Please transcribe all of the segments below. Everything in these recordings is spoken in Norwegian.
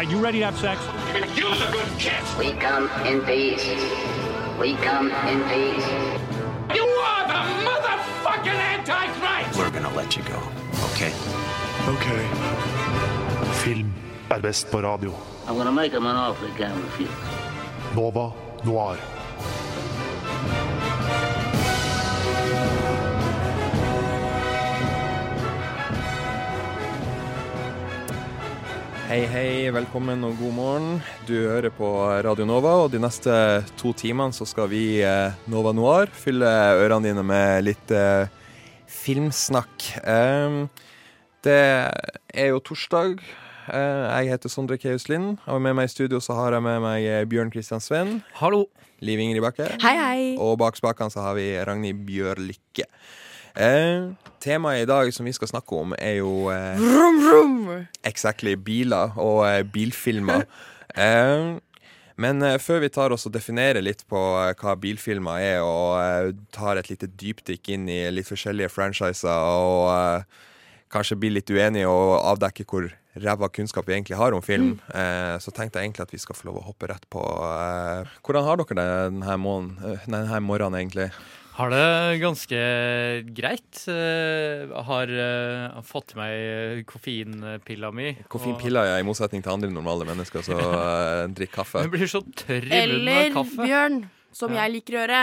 right, you ready to have sex? We come in peace. We come in peace. You are the motherfucking Antichrist! We're gonna let you go, okay? Ok. Film er best på radio. I'm gonna make him an offer he can't refuse. Nova Noir. Hei, hei, velkommen og god morgen. Du hører på Radio Nova, og de neste to timene så skal vi, eh, Nova Noir, fylle ørene dine med litt eh, filmsnakk. Eh, det er jo torsdag. Eh, jeg heter Sondre Keus Lind, og med meg i studio så har jeg med meg eh, Bjørn Kristian Sveen. Hallo. Liv Ingrid Bakke. Hei, hei. Og bak spakene så har vi Ragnhild Bjørlikke. Eh, temaet i dag som vi skal snakke om, er jo eh, vroom, vroom. exactly biler og eh, bilfilmer. Eh, men eh, før vi tar oss og definerer litt på eh, hva bilfilmer er, og eh, tar et lite dypdykk inn i litt forskjellige franchiser, og kanskje blir litt uenige og avdekker hvor ræva kunnskap vi egentlig har om film, eh, så tenkte jeg egentlig at vi skal få lov å hoppe rett på Hvordan har dere det denne, eh, denne morgenen, egentlig? Har det ganske greit. Eh, har eh, fått i meg koffeinpilla mi. Koffeinpilla er i motsetning til andre normale mennesker, så drikker drikk kaffe. Jeg blir så tørr i munnen av Eller. Bjørn, som jeg liker å gjøre.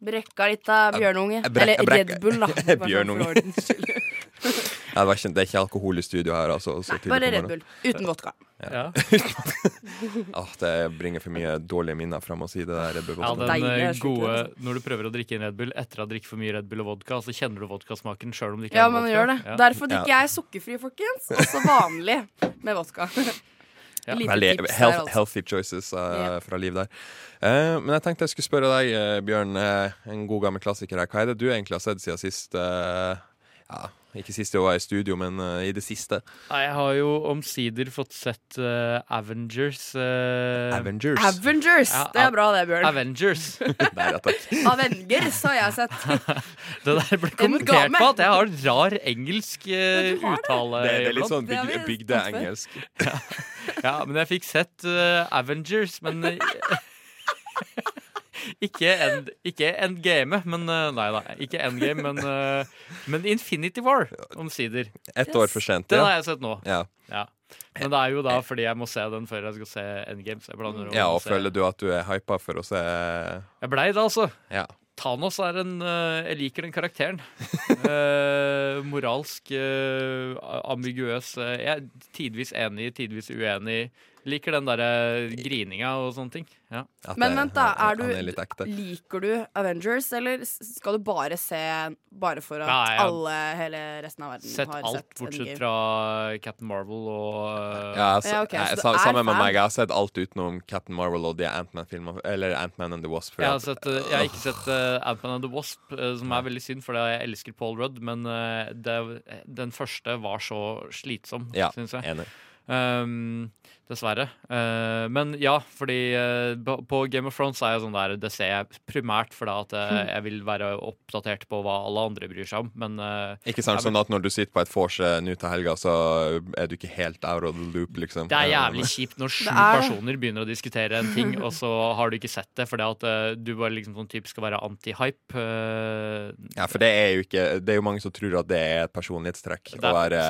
Brekka litt av bjørnunge. Eller Red Bull, da. Bjørnunge. det, var ikke, det er ikke alkohol i studio her, altså. så tidlig Bare Red. Bull. Uten vodka. Ja. Ah, det bringer for mye dårlige minner fram å si det der. Red Bull. Ja, den Deilig, eh, gode Når du prøver å drikke en Red Bull etter å ha drukket for mye Red Bull og vodka, så kjenner du vodkasmaken sjøl om det ikke Ja, er vodka. gjør det. Ja. Derfor drikker jeg sukkerfri, folkens. Også vanlig med vodka. Ja. Veldig der, health, altså. healthy choices uh, yeah. fra Liv der. Uh, men jeg tenkte jeg skulle spørre deg, eh, Bjørn, uh, en god gammel klassiker her. Hva er det du egentlig har sett siden sist? eh, ja, ikke sist jeg var i studio, men uh, i det siste. Nei, Jeg har jo omsider fått sett uh, Avengers. Uh... Avengers. Avengers! Ja, Det er bra, det, Bjørn. Avengers. Nei, takk. Avengers har jeg sett. Det der ble kommentert på at jeg har rar engelsk har det. uttale. Det, det er litt sånn bygde, bygde engelsk. Ja, men jeg fikk sett Avengers, men Ikke, end, ikke Endgame, men eh, Nei da, ikke Endgame, men, eh, men Infinity War, omsider. Ett år for sent, Den ja. har jeg sett nå. ja. Ja. Men det er jo da fordi jeg må se den før jeg skal se Endgame. Så jeg Ja, og se- føler du at du er hypa for å se Jeg blei det, altså. Ja. Thanos er en uh, Jeg liker den karakteren. uh, moralsk uh, ambiguøs. eh, jeg er tidvis enig, tidvis uenig. Liker den derre grininga og sånne ting. Ja. At Men vent, da. Er du, er liker du Avengers, eller skal du bare se bare for at Nei, alle, hele resten av verden Sett har alt sett bortsett Endgame? fra Captain Marvel og eh, Ja, så, Ja, okay, så jeg, sammen med meg. Jeg har sett alt utenom Captain Marvel og de Ant-Man-filmene. Eller Ant-Man and the Wasp. jeg har, sett, eh, jeg har ikke sett uh, Ant-Man and the Wasp, uh, som er veldig synd, for jeg elsker Paul Rudd. Men uh, det, den første var så slitsom, Ja, syns jeg. enig. Um, dessverre. Eh, men ja, fordi eh, på Game of Thrones er jeg sånn der Det ser jeg primært fordi at eh, jeg vil være oppdatert på hva alle andre bryr seg om. Men Ikke sant, sånn at når du sitter på et vors eh, nå til helga, så er du ikke helt out of the loop, liksom. det er jævlig kjipt når sju er personer begynner å diskutere en ting, og så har du ikke sett det fordi at du bare liksom sånn type skal være anti-hype. Ja, for det er jo ikke Det er jo mange som tror at det er et personlighetstrekk er å være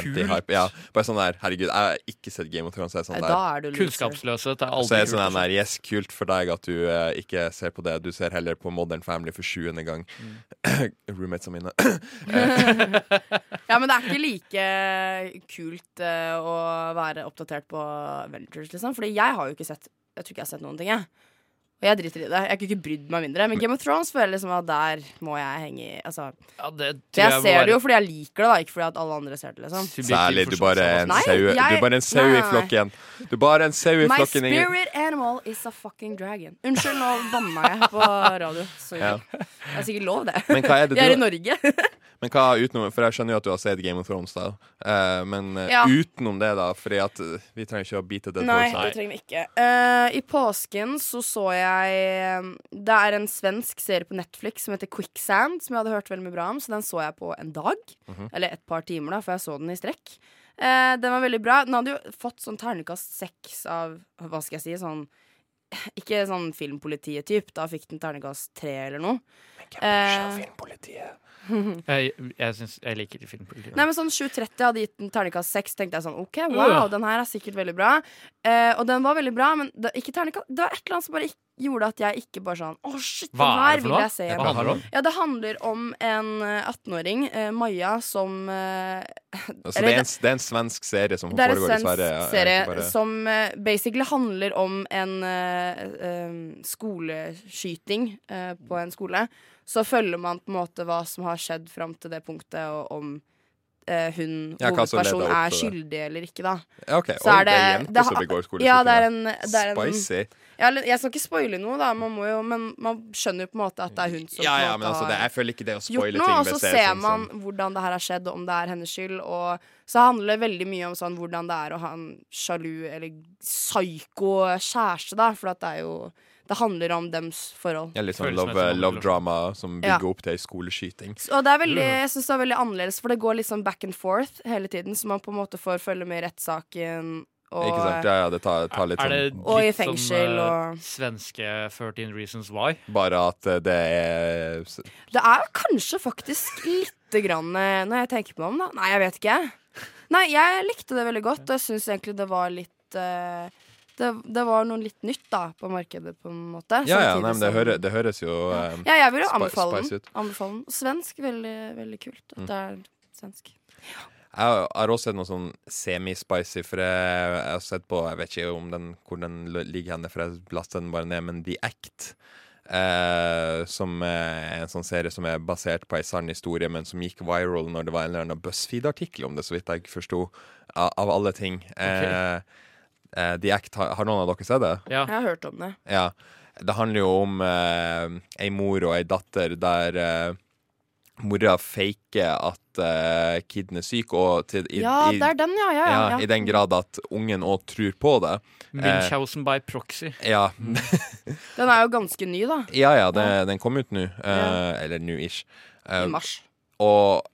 anti-hype. Ja, bare sånn der Herregud, jeg har ikke sett Game of Thrones. Så er sånn der. Da er du loser. Kunnskapsløshet er Så er det sånn der, Yes, kult for deg at du eh, ikke ser på det. Du ser heller på Modern Family for sjuende gang. Mm. Roommatesa mine. Ja, men det er ikke like kult eh, å være oppdatert på Ventures, liksom. Fordi jeg har jo ikke sett Jeg tror ikke jeg har sett noen ting, jeg. Jeg driter i det. Jeg kunne ikke brydd meg mindre. Men Game of Thrones føler liksom at der må jeg henge i Altså, Ja, det jeg må ser være det jo fordi jeg liker det, da, ikke fordi at alle andre ser det, liksom. Særlig. Du bare er en sau Du jeg- bare en sau i flokken. Du bare en sau i My flokken. My spirit animal is a fucking dragon. Unnskyld, nå banna jeg på radio. Sorry. Ja. Det er sikkert lov, det. Men hva er det Vi er i Norge. Men hva utenom For jeg skjønner jo at du har sett Game of Thrones, da. Uh, men eh, Ja. utenom det, da? Fordi at eh, vi trenger ikke å bite det Nei, det trenger vi ikke. Uh, I påsken så så jeg eh, Det er en svensk serie på Netflix som heter Quicksand, som jeg hadde hørt veldig mye bra om, så den så jeg på en dag. Mhm. Eller et par timer, da, for jeg så den i strekk. Eh, den var veldig bra. Den hadde jo fått sånn ternekast seks av Hva skal jeg si? Sånn Ikke sånn filmpolitiet-type. Da fikk den ternekast tre eller noe. Eh, Filmpolitiet. Jeg, jeg, synes, jeg liker ikke filmpolitiet. Nei, men sånn 730 hadde gitt en terningkast 6. Tenkte jeg sånn, ok, wow, den her er sikkert veldig bra. Eh, og den var veldig bra, men det, ikke terningkast, det var et eller annet som bare ikke, gjorde at jeg ikke bare sånn Å, shit, Hva den er her vil jeg se Hva handler det om? Ja, det handler om en eh, 18-åring, eh, Maja, som eh, Altså, Eller det, er en, det er en svensk serie som Det er en svensk serie bare- som eh, basically handler om en eh, eh, skoleskyting eh, på en skole. Så følger man på en måte hva som har skjedd fram til det punktet, og om eh, hun, Ja, hovedpersonen, er det. skyldig eller ikke, da. Ja, ok. Så er det det- det begår skoleskyting. Ja, det er en, det er en Spicy. ja, Jeg skal ikke spoile noe, da, man jo, men man skjønner jo på en måte at det er hun som Ja, ja, men altså, det, jeg føler ikke det å gjort spoile ting og så ser sånn, man hvordan det her har skjedd, og om det er hennes skyld. Og så handler det veldig mye om sånn hvordan det er å ha en sjalu eller psyko kjæreste, da. For det er jo Det handler om dems forhold. Ja, litt sånn love, love drama som Ja. bygger opp til ei skoleskyting. Og det er veldig, jeg synes det er veldig annerledes, for det går litt sånn back and forth hele tiden, så man på en måte får følge med i rettssaken. Og, Ikke sant? Ja, ja, det tar, tar litt er det sånn Og i litt fengsel, som eh, og- svenske 13 Reasons Why? Bare at eh, det er Det er kanskje faktisk lite grann eh, Når jeg tenker meg om, da. Nei, jeg vet ikke. Nei, jeg likte det veldig godt, og jeg syns egentlig det var litt eh, det, det var noe litt nytt da på markedet, på en måte. Ja, ja, nei, men det, hører, det høres jo eh, Ja, jeg vil jo anbefale den. anbefale den. Svensk, veldig, veldig kult. At Mm. det er svensk. Jeg har også sett noe sånn semi-spicy, for jeg, har sett på Jeg vet ikke om den, hvor den ligger henne, for jeg laster den bare ned, men The Act. Eh, som er en sånn serie som er basert på ei sann historie, men som gikk viral når det var en eller annen BuzzFeed-artikkel om det, så vidt jeg forsto, av, av alle ting. Eh, eh, The Act, har, har noen av dere sett det? Ja. Jeg har hørt om det. Ja. Det handler jo om uh, ei mor og ei datter der uh, mora faker at uh, kiden er syk, og til, i, Ja, i, det er den, ja. ja, ja, ja, i den grad at ungen òg tror på det. Munchhausen by proxy. Ja, Den er jo ganske ny, da. ja, ja det, den kom ut nå. eh, Eller nå-ish. I Eh, mars. og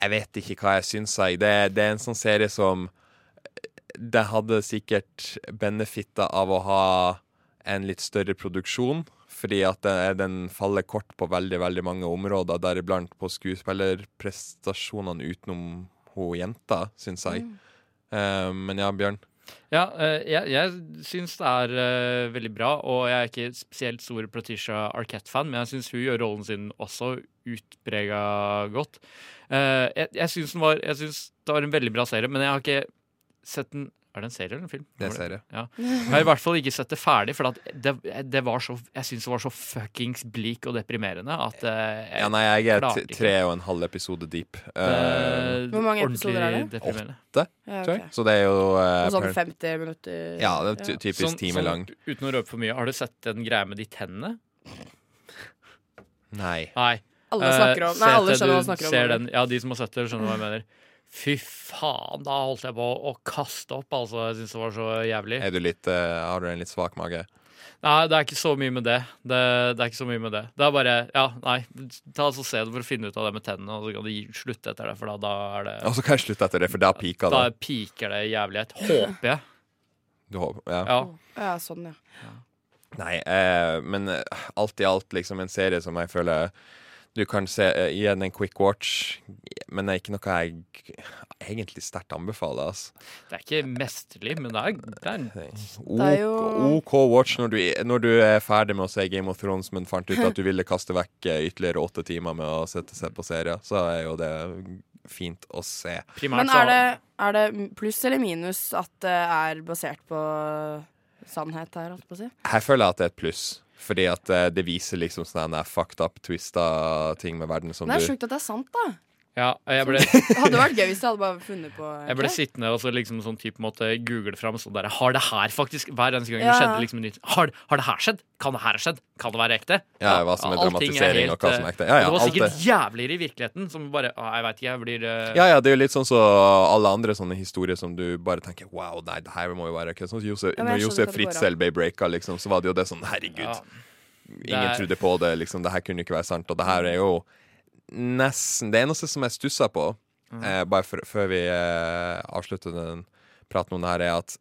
jeg vet ikke hva jeg syns. Jeg. Det, det er en sånn serie som Det hadde sikkert benefitta av å ha en litt større produksjon. Fordi at den, den faller kort på veldig veldig mange områder, deriblant på skuespillerprestasjonene utenom hun jenta, syns jeg. Eh, men ja, Bjørn. Ja, uh, jeg, jeg syns det er uh, veldig bra, og jeg er ikke spesielt stor Platisha Arquette-fan, men jeg syns hun gjør rollen sin også utprega godt. Eh, jeg jeg syns Jeg synes det var en veldig bra serie, men jeg har ikke sett den Er det en serie eller en film? Det er en serie. Ja. Jeg har i hvert fall ikke sett det ferdig, for at det, det var så Jeg syns det var så fuckings bleak og deprimerende at eh, jeg, Ja, nei, jeg er tre og en halv episode deep. Uh, eh, Hvor mange episoder er det? Åtte, Ja, tror jeg. Så det er jo uh, sånn per- 50 minutter. Ja, det er ty- typisk Sånn- time sånn, lang. Uten å røpe for mye, har du sett den greia med de tennene? Nei. Nei. Alle snakker om Nei, alle skjønner hva du du snakker om. ser den, ja, de som har sett det, skjønner hva jeg mener. Fy faen, da holdt jeg på å kaste opp, altså. Jeg syns det var så jævlig. Er du litt uh, Har du en litt svak mage? Nei, det er ikke så mye med det. Det, det er ikke så mye med det. Det er bare Ja, nei, ta altså se det for å finne ut av det med tennene, og så kan du slutte etter det, for da, da er det Og så kan jeg slutte etter det, for da piker det? Da piker det jævlighet. Håper jeg. Du håper, ja. Ja. Ja, sånn, ja. Nei, eh, men eh, alt i alt liksom en serie som jeg føler du kan se, uh, gi en quick watch, men det er ikke noe jeg egentlig sterkt anbefaler. Altså. Det er ikke mesterlig, men det er, det er OK, er jo- OK watch når du, når du er ferdig med å se Game of Thrones, men fant ut at du ville kaste vekk eh, ytterligere åtte timer med å sette seg på serier, så er jo det fint å se. primært Men er det, er det pluss eller minus at det er basert på sannhet her, holdt jeg på å si? Her føler jeg at det er et pluss. Fordi at eh, det viser liksom sånne fucked up, twista ting med verden som det er sjukt at det er sant, da. Ja, jeg ble, Det hadde vært gøy hvis du hadde bare funnet på jeg ble sittende og så liksom sånn type måtte google fram sånn der Har det her faktisk Hver eneste gang Ja. det skjedde liksom nytt har, har det her skjedd? Kan det her ha skjedd? Kan det være ekte? Ja, hva som er dramatisering og hva som er ekte. Ja, ja, det var sikkert det. jævligere i virkeligheten, som bare å, Jeg veit ikke, jeg blir uh... Ja, ja, det er jo litt sånn som alle andre sånne historier som du bare tenker Wow, nei, det her må jo være kødd. Sånn som Josef, Ja, Når Josef Fritzel ble breaka, liksom, så var det jo det sånn Herregud, ja. ingen er- trodde på det, liksom. Det her kunne ikke være sant. Og det her er jo nesten Det eneste som jeg stussa på, eh, bare for, før vi eh, avslutter den praten om det her, er at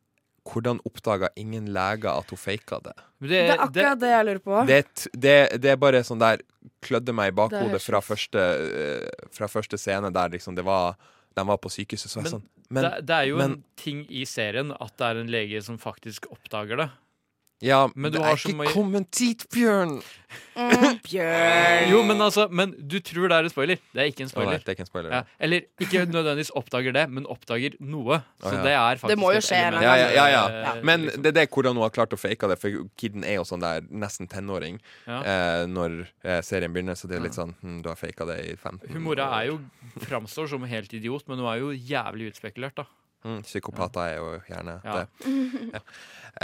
hvordan oppdaga ingen leger at hun faka det? Det, Det er akkurat det jeg lurer på. Det, det, det er bare sånn der klødde meg i bakhodet fra første, eh, fra første scene der liksom det var de var på sykehuset. Så Men sånn Men det, det er jo men- en ting i serien at det er en lege som faktisk oppdager det. Ja, men du det har er så ikke mye- kommet dit, Bjørn! Mm, Bjørn. Jo, men altså Men du tror det er en spoiler. Det er ikke en Å, nei, spoiler. det er ikke en spoiler. Ja. Eller ikke nødvendigvis oppdager det, men oppdager noe. Så Å, ja. det er faktisk Det må jo skje en Ja, ja, ja, ja. Men liksom. det er det hvordan hun har klart å fake det, for kiden er jo sånn der nesten tenåring Ja. eh, når eh, serien begynner, så det er litt sånn hm, Du har faka det i 15 Hun mora er jo framstår som helt idiot, men hun er jo jævlig utspekulert, da. Mm, psykopater er jo gjerne Ja. det. Ja.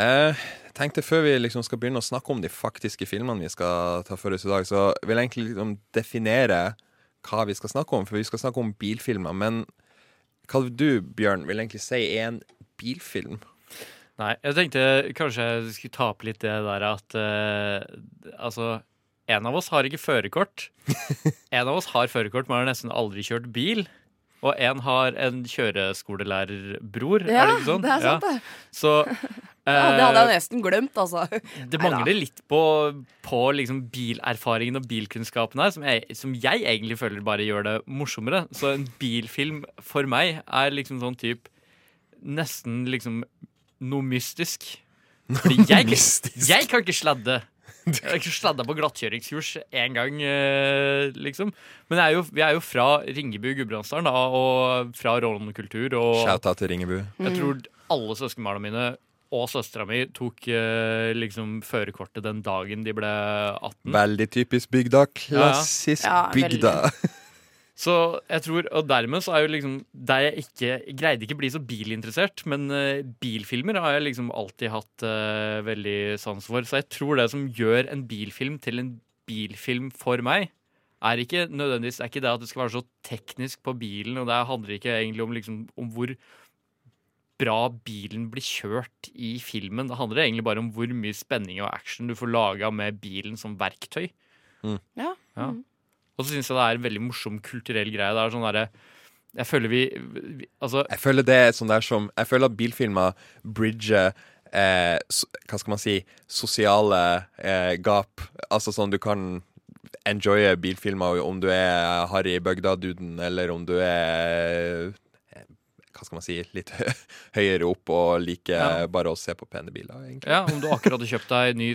Eh, jeg tenkte Før vi liksom skal begynne å snakke om de faktiske filmene vi skal ta for oss i dag, så vil jeg egentlig liksom definere hva vi skal snakke om. For vi skal snakke om bilfilmer. Men hva du, Bjørn, vil egentlig si er en bilfilm? Nei, jeg tenkte kanskje jeg skulle ta opp litt det der at uh, Altså, en av oss har ikke førerkort. En av oss har førerkort, men har nesten aldri kjørt bil. Og en har en kjøreskolelærer-bror. Ja, er det ikke sånn? det er sant, Ja. det. Så Ja, det hadde eh, jeg nesten glemt, altså. Det Neida. mangler litt på, på liksom bilerfaringen og bilkunnskapen her, som jeg, som jeg egentlig føler bare gjør det morsommere. Så en bilfilm for meg er liksom sånn type Nesten liksom noe mystisk. Fordi jeg, jeg kan ikke sladde. Jeg har ikke sladda på glattkjøringskurs én gang, eh, liksom. Men jeg er jo, vi er jo fra Ringebu, Gudbrandsdalen, da, og fra rånekultur. Og Shout-out til Ringebu. jeg tror alle søskenbarna mine og søstera mi tok eh, liksom førerkortet den dagen de ble 18. Veldig typisk bygda. Klassisk Ja, bygda. Så jeg tror, Og dermed så er jo liksom Der jeg ikke greide ikke bli så bilinteressert, men uh, bilfilmer har jeg liksom alltid hatt uh, veldig sans for. Så jeg tror det som gjør en bilfilm til en bilfilm for meg, er ikke nødvendigvis er ikke det at det skal være så teknisk på bilen, og det handler ikke egentlig om, liksom, om hvor bra bilen blir kjørt i filmen. Det handler egentlig bare om hvor mye spenning og action du får laga med bilen som verktøy. Ja. Ja. Og så syns jeg det er en veldig morsom kulturell greie. Det er sånn derre Jeg føler vi, vi Altså Jeg føler det er sånn der som Jeg føler at bilfilmer bridger eh, so, Hva skal man si Sosiale eh, gap. Altså sånn du kan enjoye bilfilmer om du er Harry Bøgda-duden, eller om du er eh, Hva skal man si Litt høyere opp og liker Ja. bare å se på pene biler, egentlig. Ja, Om du akkurat har kjøpt deg ny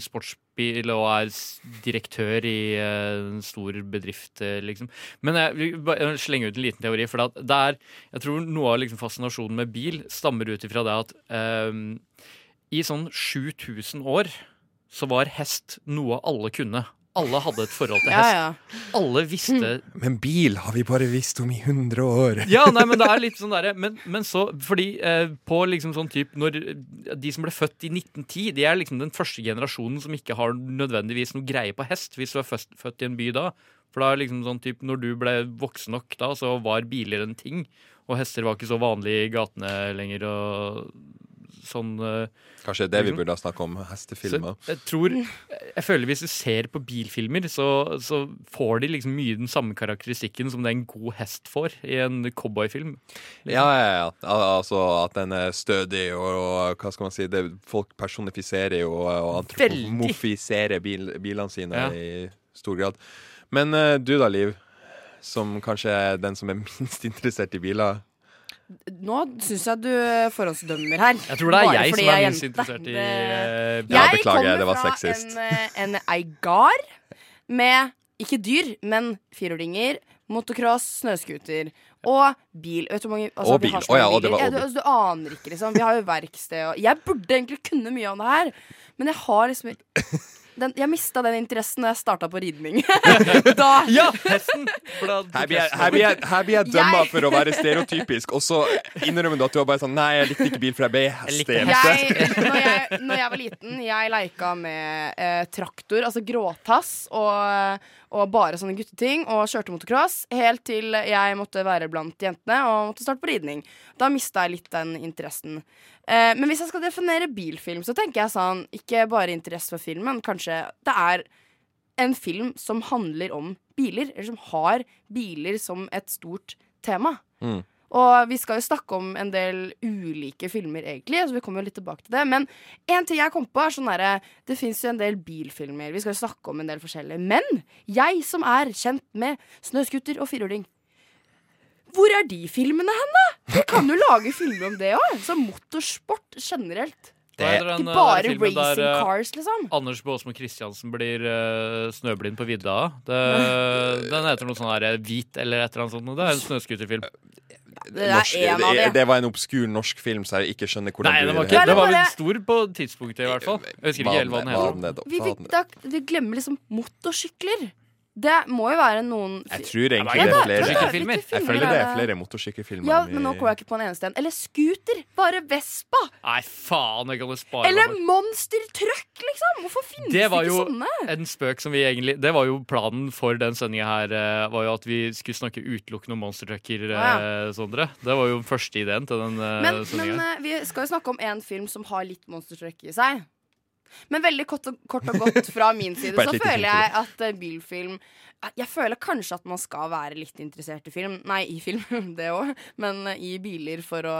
sportsbil og er direktør i eh, en stor bedrift, eh, liksom. Men jeg vil bare slenge ut en liten teori. For det er, jeg tror noe av liksom fascinasjonen med bil stammer ut ifra det at um, i sånn 7000 år så var hest noe alle kunne. Alle hadde et forhold til hest. ja. Alle visste Men bil har vi bare visst om i 100 år. Ja, nei, men det er litt sånn derre men, men så, fordi eh, på liksom sånn type Når eh, de som ble født i 1910, de er liksom den første generasjonen som ikke har nødvendigvis noe greie på hest, hvis du er født, født i en by da. For da er liksom sånn type Når du ble voksen nok da, så var biler en ting. Og hester var ikke så vanlig i gatene lenger og sånn eh, Kanskje det vi Liksom. burde ha snakket om. Hestefilmer. jeg tror Jeg føler hvis du ser på bilfilmer, så, så får de liksom mye den samme karakteristikken som det en god hest får i en cowboyfilm. Ja, ja, ja. Altså at den er stødig, og, og hva skal man si det, Folk personifiserer jo og antropomofiserer bil, bilene sine Ja. i stor grad. Men eh, du da, Liv, som kanskje er den som er minst interessert i biler. Nå syns jeg du forhåndsdømmer her. Jeg tror det er Bare jeg som er minst interessert i Det- eh, Ja, Jeg beklager, det var sexist. Jeg kommer fra en Eigar med ikke dyr, men firhjulinger, motocross, snøscooter og bil. Vet du hvor mange altså, Og bil. Å oh, ja, og det var og du, bil. altså, du aner ikke, liksom. Vi har jo verksted og Jeg burde egentlig kunne mye om det her, men jeg har liksom den, Jeg mista den interessen da jeg starta på ridning. da Ja, hesten! Her blir jeg, her blir jeg, her blir jeg dømma Jeg- for å være stereotypisk, og så innrømmer du at du var bare sånn Nei, jeg likte ikke bil, for jeg ble hestejente. jeg, når, jeg, når jeg var liten, jeg leika med eh, traktor, altså gråtass, og, og bare sånne gutteting, og kjørte motocross, helt til jeg måtte være blant jentene og måtte starte på ridning. Da mista jeg litt den interessen. Eh, men hvis jeg skal definere bilfilm, så tenker jeg sånn Ikke bare interesse for filmen, kanskje det er en film som handler om biler, eller som har biler som et stort tema. Mm. Og vi skal jo snakke om en del ulike filmer, egentlig, så vi kommer jo litt tilbake til det. Men en ting jeg kom på, er sånn herre Det fins jo en del bilfilmer. Vi skal jo snakke om en del forskjellige. Men jeg som er kjent med snøscooter og firhjuling hvor er de filmene hen, da? Vi kan jo lage filmer om det òg. Så motorsport generelt. Det er Ikke eh, bare racing der, eh, cars, liksom. Anders Baasmo Christiansen blir uh, snøblind på vidda. Det, den heter noe sånn her Hvit eller et eller annet sånt. Det er en snøscooterfilm. Det er Norsk- en av det, de. det var en obskur norsk film, så jeg ikke skjønner hvordan Nei, det var, ikke, det var vel stor på tidspunktet, i hvert fall. Jeg husker ikke helt hva den heter. Vi, fikk, da, vi glemmer liksom motorsykler. Det må jo være noen Jeg tror egentlig Ja, det er flere Motorsykkelfilmer. Jeg føler det er flere motorsykkelfilmer. Ja, men nå kommer jeg ikke på en eneste en. Eller scooter. Bare Vespa. Nei, faen, jeg kan spare Eller monstertruck. Monster Truck, liksom. Hvorfor finnes Det var ikke jo sånne? en spøk som vi egentlig Det var jo planen for den sendinga her. eh, Var jo at vi skulle snakke utelukkende om monstertrucker. Ja. eh, Sondre. Det var jo den første ideen til den sendinga. Men, men eh, vi skal jo snakke om en film som har litt Monster Truck i seg. Men veldig kort og, kort og godt fra min side så føler jeg at uh, bilfilm Jeg føler kanskje at man skal være litt interessert i film. Nei, i film, det òg, men uh, i biler for å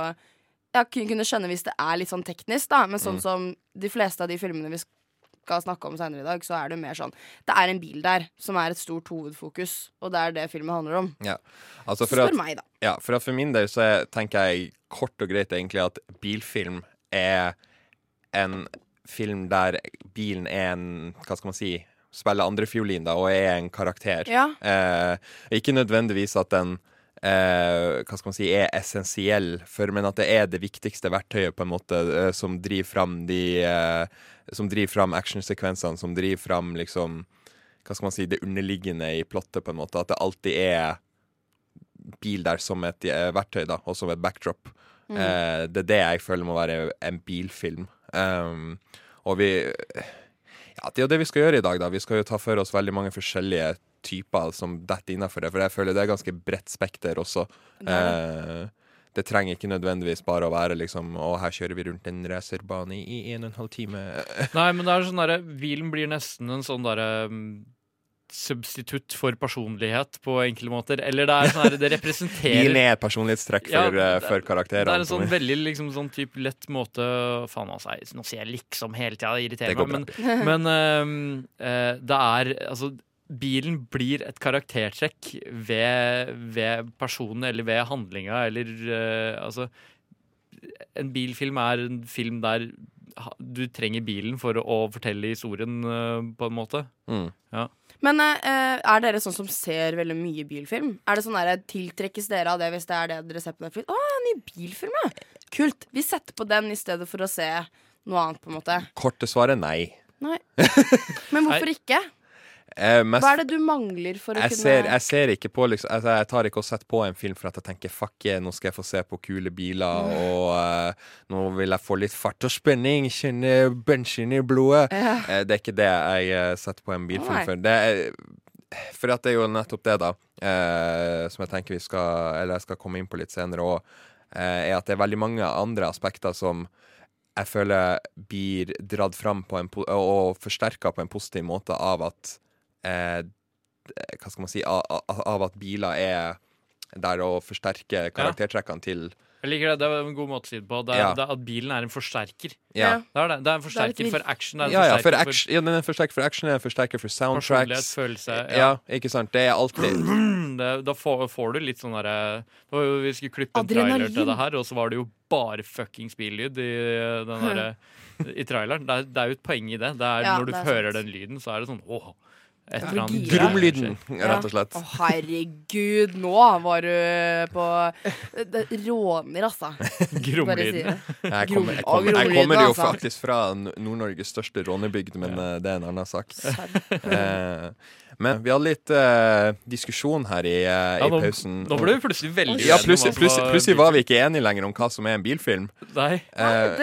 ja, kunne skjønne hvis det er litt sånn teknisk, da. Men Mm. sånn som de fleste av de filmene vi skal snakke om senere i dag, så er det mer sånn Det er en bil der som er et stort hovedfokus, og det er det filmen handler om. Ja. Altså for, at, meg, da. ja, for at for min del så er, tenker jeg kort og greit egentlig at bilfilm er en film der bilen er en Hva skal man si? Spiller andrefiolin, og er en karakter. Ja. Eh, ikke nødvendigvis at den eh, hva skal man si, er essensiell, for, men at det er det viktigste verktøyet på en måte eh, som driver fram de eh, Som driver fram actionsekvensene, som driver fram liksom Hva skal man si, det underliggende i plottet, på en måte. At det alltid er bil der som et eh, verktøy, da, og som et backdrop. Eh, det er det jeg føler må være en bilfilm. Um, og vi Ja, det er jo det vi skal gjøre i dag, da. Vi skal jo ta for oss veldig mange forskjellige typer som detter innafor det, for jeg føler det er ganske bredt spekter også. Eh, det trenger ikke nødvendigvis bare å være liksom Å, her kjører vi rundt en racerbane i en og en halv time. Nei, men det er sånn derre Bilen blir nesten en sånn derre mm, substitutt for personlighet på enkelte måter. Eller det er sånn her, det representerer Gi ned et personlighetstrekk Ja, for, eh, det- for Det er en sånn veldig liksom, sånn type lett måte Faen, altså, nå sier jeg liksom hele tida, det irriterer Det meg. Men, men uh, det er Altså, bilen blir et karaktertrekk ved, ved personen eller ved handlinga, eller uh, Altså En bilfilm er en film der du trenger bilen for å, å fortelle historien, uh, på en måte. Mm. Men eh, er dere sånn som ser veldig mye bilfilm? Er det sånn der, Tiltrekkes dere av det hvis det er det dere ser på Netflix? Å, ny bilfilm, ja! Kult. Vi setter på den i stedet for å se noe annet, på en måte. Korte svaret nei. Nei. Men hvorfor ikke? Mest, Hva er det du mangler for å jeg, kunne ser, jeg ser ikke på liksom, altså, Jeg tar ikke og setter på en film for at jeg tenker fuck yeah, nå skal jeg få se på kule biler, og uh, nå vil jeg få litt fart og spenning, kjenne bensin i blodet. Ja. Uh, det er ikke det jeg eh, setter på en bilfilm Nei. for. Det er, for det er jo nettopp det, da, uh, som jeg tenker vi skal Eller jeg skal komme inn på litt senere òg, er at det er veldig mange andre aspekter som jeg føler blir dratt fram på en, og forsterka på en positiv måte av at eh, Hva skal man si av, av- at biler er der å forsterke karaktertrekkene til Jeg liker det. Det er en god måte å si det på. Det er, Ja. det er at bilen er en forsterker. Ja, Det er det. Det er en forsterker forsterker for action. Det er en ja, ja, for forsterker action, ja den er en forsterker for action, er en forsterker for personlighet, soundtracks. følelse. Ja, ikke sant. Det er alltid Det, da får, får du litt sånn derre jo- Vi skulle klippe en Adrenalin. trailer til det her, og så var det jo bare fuckings billyd i den derre i traileren. Det er, det er jo et poeng i det. det er, Ja, når du det er hører sant. den lyden, så er det sånn åh. Ja. Gromlyden, rett og slett. Å, herregud, nå var du på det råner, altså. Si Gromlyden. Jeg kommer, jeg kommer, jeg kommer jo altså. faktisk fra Nord-Norges største rånebygd, men ja. det er en annen sak. Eh, men vi hadde litt eh, diskusjon her i, eh, Ja, i pausen. nå ble vi plutselig veldig ja, uenige om plutselig, plutselig, plutselig var vi ikke enige lenger om hva som er en bilfilm. Nei, Eh,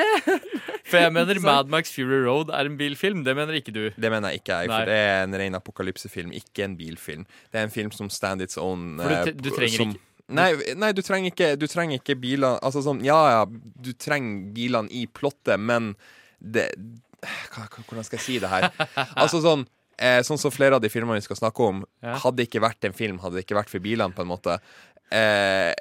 for jeg mener Mad Max Fury Road er en bilfilm. Det mener ikke du. det mener jeg ikke jeg, Nei. for det er en ren apokalypsefilm, ikke en bilfilm. Det er en film som stand its own. For du eh, du trenger som, ikke- Nei, nei du, trenger ikke, du trenger ikke bilene Altså sånn, ja ja, du trenger bilene i plottet, men det hva, Hvordan skal jeg si det her? Altså sånn eh, Sånn som flere av de filmene vi skal snakke om, hadde ikke vært en film, hadde det ikke vært for bilene, på en måte. eh,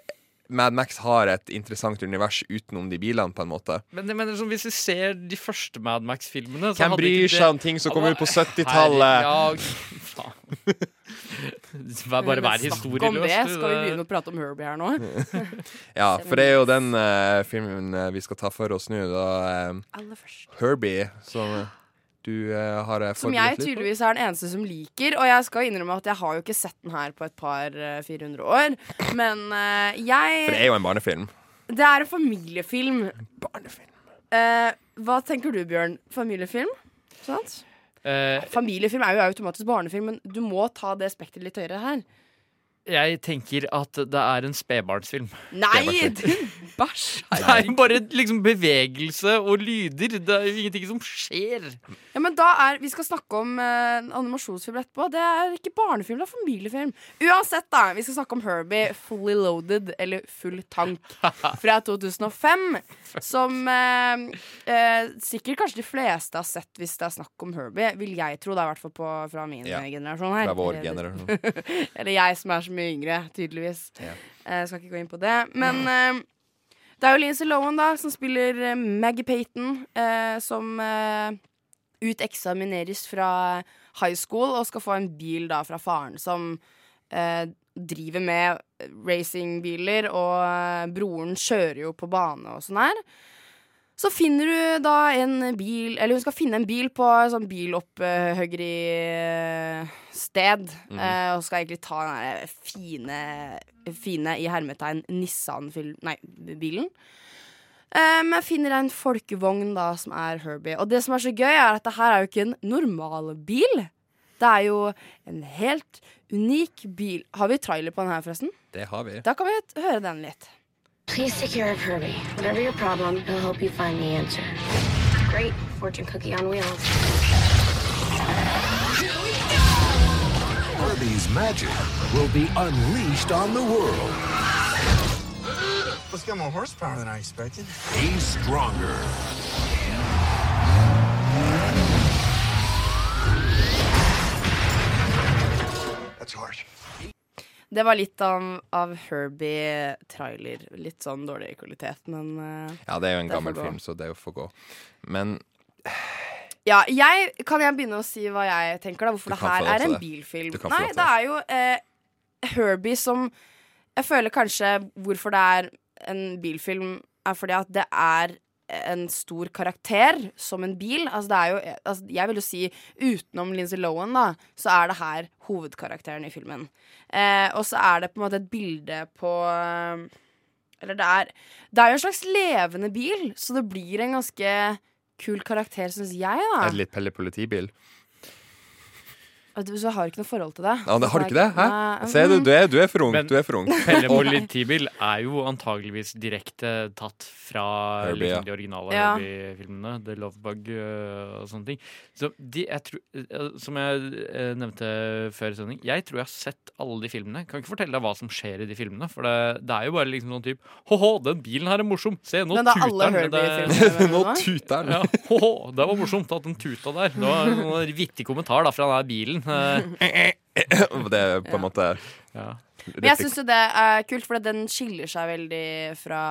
Mad Max har et interessant univers utenom de bilene, på en måte. Men jeg mener, sånn, hvis vi ser de første Mad Max-filmene Hvem hadde bryr ikke seg om ting som kom ut på 70-tallet? Ja, faen. Vær- Bare vær historieløs. Skal vi begynne å prate om Herbie her nå? Ja, for det er jo den uh, filmen eh, vi skal ta for oss nå. Da, uh, Herbie, som du uh, har eh, Som jeg forberedt litt på. tydeligvis er den eneste som liker. Og jeg skal innrømme at jeg har jo ikke sett den her på et par uh, 400 år. Men uh, jeg For det er jo en barnefilm. Det er en familiefilm. Barnefilm. Eh, hva tenker du, Bjørn? Familiefilm? Sant? Eh, Familiefilm er jo automatisk barnefilm, men du må ta det spekteret litt høyere her. Jeg tenker at det er en spedbarnsfilm. Nei! din Bæsj! Det er bare liksom bevegelse og lyder. Det er jo ingenting som skjer. Ja, men da er, Vi skal snakke om eh, en animasjonsfilm etterpå. Det er ikke barnefilm, det er familiefilm. Uansett, da. Vi skal snakke om Herbie Fully Loaded, eller Full Tank, fra 2005. Som eh, eh, sikkert kanskje de fleste har sett hvis det er snakk om Herbie. Vil jeg tro. Det er i hvert fall fra min Ja. generasjon her. Fra vår generasjon. Eller jeg som er så mye yngre, tydeligvis. Ja. Jeg skal ikke gå inn på det. Men eh, det er jo Lindsay Lohan da som spiller eh, Maggie Payton, eh, som eh, uteksamineres fra high school og skal få en bil da fra faren som eh, driver med racingbiler, og eh, broren kjører jo på bane og sånn her. Så finner du da en bil Eller hun skal finne en bil på et sånn bilopphøggeri-sted. eh, og skal egentlig ta den der fine, fine i hermetegn Nissan-bilen. Eh, Men finner en folkevogn da som er Herbie. Og det som er så gøy, er at det her er jo ikke en normal bil. Det er jo en helt unik bil. Har vi trailer på den her, forresten? Det har vi. Da kan vi høre den litt. Please take care of Herbie. Whatever your problem, he'll help you find the answer. Great fortune cookie on wheels. Herbie's magic will be unleashed on the world. Let's get more horsepower than I expected. He's stronger. That's harsh. Det var litt av, av Herbie-trailer. Litt sånn dårlig kvalitet, men uh, Ja, det er jo en gammel film, så det får gå. Men Ja, jeg, kan jeg begynne å si hva jeg tenker, da? Hvorfor det her er en det. bilfilm? Nei, det er jo eh, Herbie som Jeg føler kanskje hvorfor det er en bilfilm, er fordi at det er en stor karakter som en bil. Altså jo altså Jeg vil jo si utenom Lindsay Lohan, da, så er det her hovedkarakteren i filmen. Eh, og så er det på en måte et bilde på eh, Eller det er Det er jo en slags levende bil, så det blir en ganske kul karakter, syns jeg, da. det litt Pelle politibil? Så jeg har ikke noe forhold til det. Ja, det har du ikke det? Hæ? Se du, du er, du er for ung. Men- Du er for ung. Pelle politibil er jo antageligvis direkte tatt fra Herbie, liksom, de originale Ja. Herbie-filmene. The Love Bug øh, og sånne ting. Så de, jeg tror, øh, som jeg øh, nevnte før i sending, jeg tror jeg har sett alle de filmene. Kan ikke fortelle deg hva som skjer i de filmene. For det, det er jo bare liksom sånn type Hå-hå, den bilen her er morsom! Se, nå Men det er alle tuter den! Det-. Nå tuter den. Ja, hå-hå, det var morsomt at den tuta der. Det var en sånn vittig kommentar da fra den der bilen. Eh, Det er på en måte Ja. Men jeg syns jo det er kult, for den skiller seg veldig fra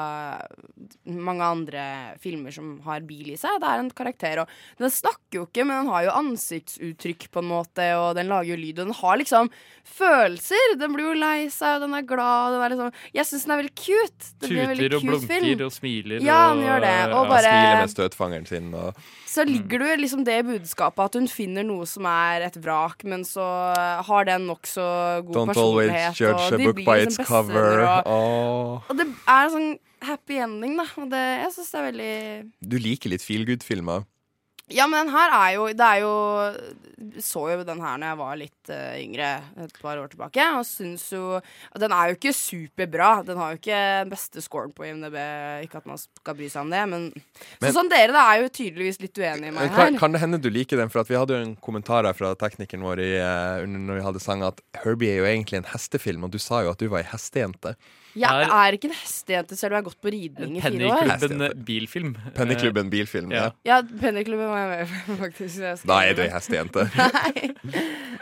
mange andre filmer som har bil i seg. Det er en karakter, og den snakker jo ikke, men den har jo ansiktsuttrykk på en måte, og den lager jo lyd, og den har liksom følelser. Den blir jo lei seg, og den er glad. Den er liksom, jeg syns den er veldig cute. Det blir en veldig Tuter og blunker film. og smiler. Ja, den gjør det, og og bare- Smiler med støtfangeren sin og Så ligger det jo liksom det budskapet at hun finner noe som er et vrak, men så har den nokså god Don't always personlighet. judge og de book by liksom its cover. Og, og det er en sånn happy ending, da. Og det, jeg syns det er veldig Du liker litt feel good-filmer. Ja, men den her er jo Det er jo Så jo den her når jeg var litt uh, yngre, et par år tilbake, og syns jo Den er jo ikke superbra. Den har jo ikke den beste scoren på IMDb, ikke at man skal bry seg om det, men, Men- Så sånn dere da er jo tydeligvis litt uenige i meg Kan, her. kan det hende du liker den? For vi hadde jo en kommentar her fra teknikeren vår i, uh, under når vi hadde sang at Herbie er jo egentlig en hestefilm, og du sa jo at du var ei hestejente. Jeg Er- er ikke en hestejente selv om jeg har gått på ridning i fire år. Pennyklubben bilfilm. Pennyklubben bilfilm. Ja. Ja. Pennyklubben var jeg med på, faktisk. Da er du ei hestejente. Nei.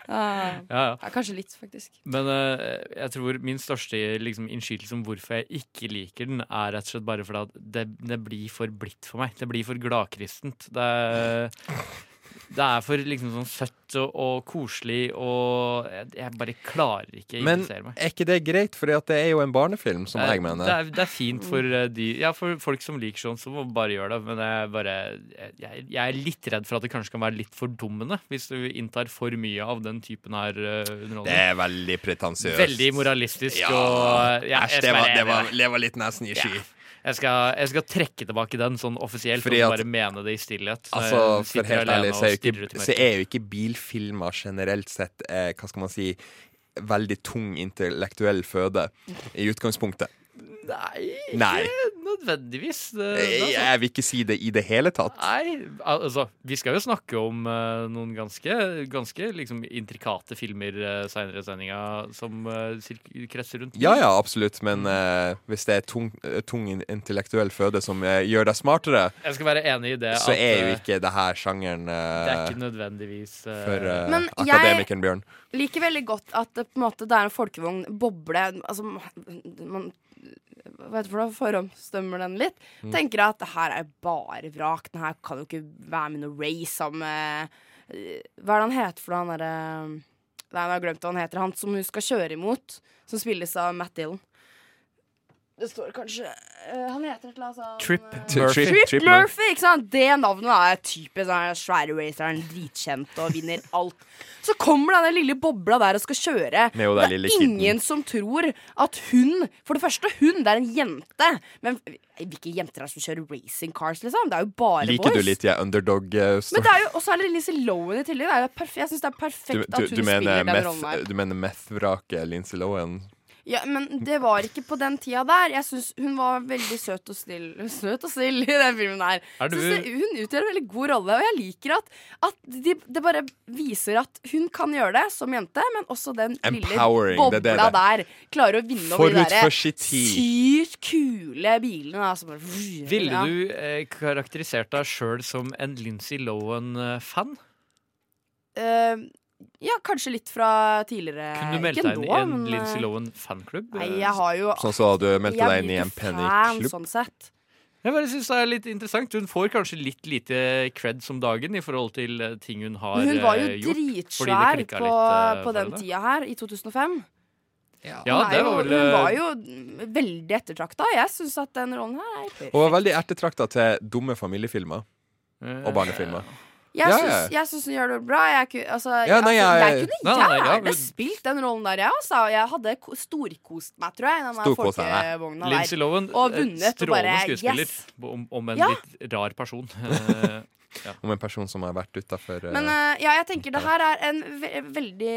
Ah, Ja, ja. ja, kanskje litt, faktisk. Men uh, jeg tror min største liksom, innskytelse om hvorfor jeg ikke liker den, er rett og slett bare fordi at det, det blir for blidt for meg. Det blir for gladkristent. Det, er- det er for liksom sånn søtt og, og koselig, og jeg, bare klarer ikke å interessere meg. Men er ikke det greit, for det er jo en barnefilm, som Eh, jeg mener. Det er, det er fint for eh, de Ja, for folk som liker sånn, så må bare gjøre det. Men jeg, bare, jeg, jeg er litt redd for at det kanskje kan være litt fordummende hvis du inntar for mye av den typen her underholdning. Det er veldig pretensiøst. Veldig moralistisk Ja, og ja, Æsj, det, var- det, det var litt nesen i sky. Ja. Jeg skal, jeg skal trekke tilbake den sånn offisielt Fordi og bare mene det i stillhet. Altså, for helt ærlig, så er, jo ikke, så er jo ikke bilfilmer generelt sett eh, Hva skal man si Veldig tung intellektuell føde i utgangspunktet. Nei, Nei. ikke nødvendigvis. Det, det, Jeg, altså. jeg vil ikke si det i det hele tatt. Nei, altså Vi skal jo snakke om uh, noen ganske, ganske liksom intrikate filmer uh, seinere i sendinga som uh, kretser rundt. Ja, ja, absolutt, men uh, hvis det er tung, eh, tung intellektuell føde som eh, gjør deg smartere, Jeg skal være enig i det. så at, er jo eh, ikke det her sjangeren eh, Det er ikke nødvendigvis for for Bjørn. Men jeg- liker veldig godt at det, på en måte, det er en folkevogn, boble Altså, man Hva heter det for noe? Forhåndsdømmer den litt. Mm. Tenker at det her er bare vrak. Den her kan jo ikke være med noe race sammen med eh, Hva er det han heter for noe, han derre Nei, jeg har glemt hva han heter. Han som hun skal kjøre imot, som spilles av Matt Dillon. Det står kanskje uh, Han heter et eller annet sånn Trip eh, Murphy. Trip, Trip Murphy, ikke sant? Det navnet er typisk sånn svære raceren, dritkjent og vinner alt. Så kommer denne lille bobla der og skal kjøre. Det er ingen kitten. ingen som tror at hun For det første, hun, det er en jente. Men hvilke jenter er det som kjører racing cars, liksom? Det er jo bare Liker boys. du litt jeg underdog uh, Men det er jo også er det Lincy Lohan i tillegg. Det er jo perf jeg syns det er perfekt du, at du hun mener spiller den rollen her. du mener meth-vraket Lincy Lohan? Ja, men det var ikke på den tida der. Jeg syns hun var veldig søt og snill Søt og snill i den filmen her. Er du- Synes hun utgjør en veldig god rolle, og jeg liker at, at de, det bare viser at hun kan gjøre det som jente, men også den lille bobla det det det. der klarer å vinne over de der sykt kule bilene. Altså bare, bare, Ville ja. du eh, karakterisert deg sjøl som en Lindsay Lohan-fan? Eh, ja, kanskje litt fra tidligere. Kunne du meldt deg inn i en men, eh, Lindsay Lohan-fanklubb? Nei, jeg har jo Sånn så du meldte deg inn i en fan, sånn sett. Jeg bare synes det er litt interessant. Hun får kanskje litt lite cred som dagen i forhold til eh, ting hun har gjort. hun var jo eh, gjort. dritsvær på, litt, eh, på den tida her, i 2005. Ja, hun, er det var vel hun eh, var jo veldig ettertrakta. Jeg syns at den rollen her er perfekt. Og var veldig ettertrakta til dumme familiefilmer eh, og barnefilmer. Jeg Ja, syns, ja. jeg syns hun gjør det bra. Jeg, altså, Ja, nei, altså, jeg- jeg kunne gjerne men- spilt den rollen der, jeg. Altså. Jeg hadde storkost meg, tror jeg, Storkost deg, Lincy Lohan, Og eh, vunnet, strålende skuespiller, yes. om, om en Ja. litt rar person. Ja. Om en person som har vært utafor Men uh, ja, jeg tenker det her er en ve veldig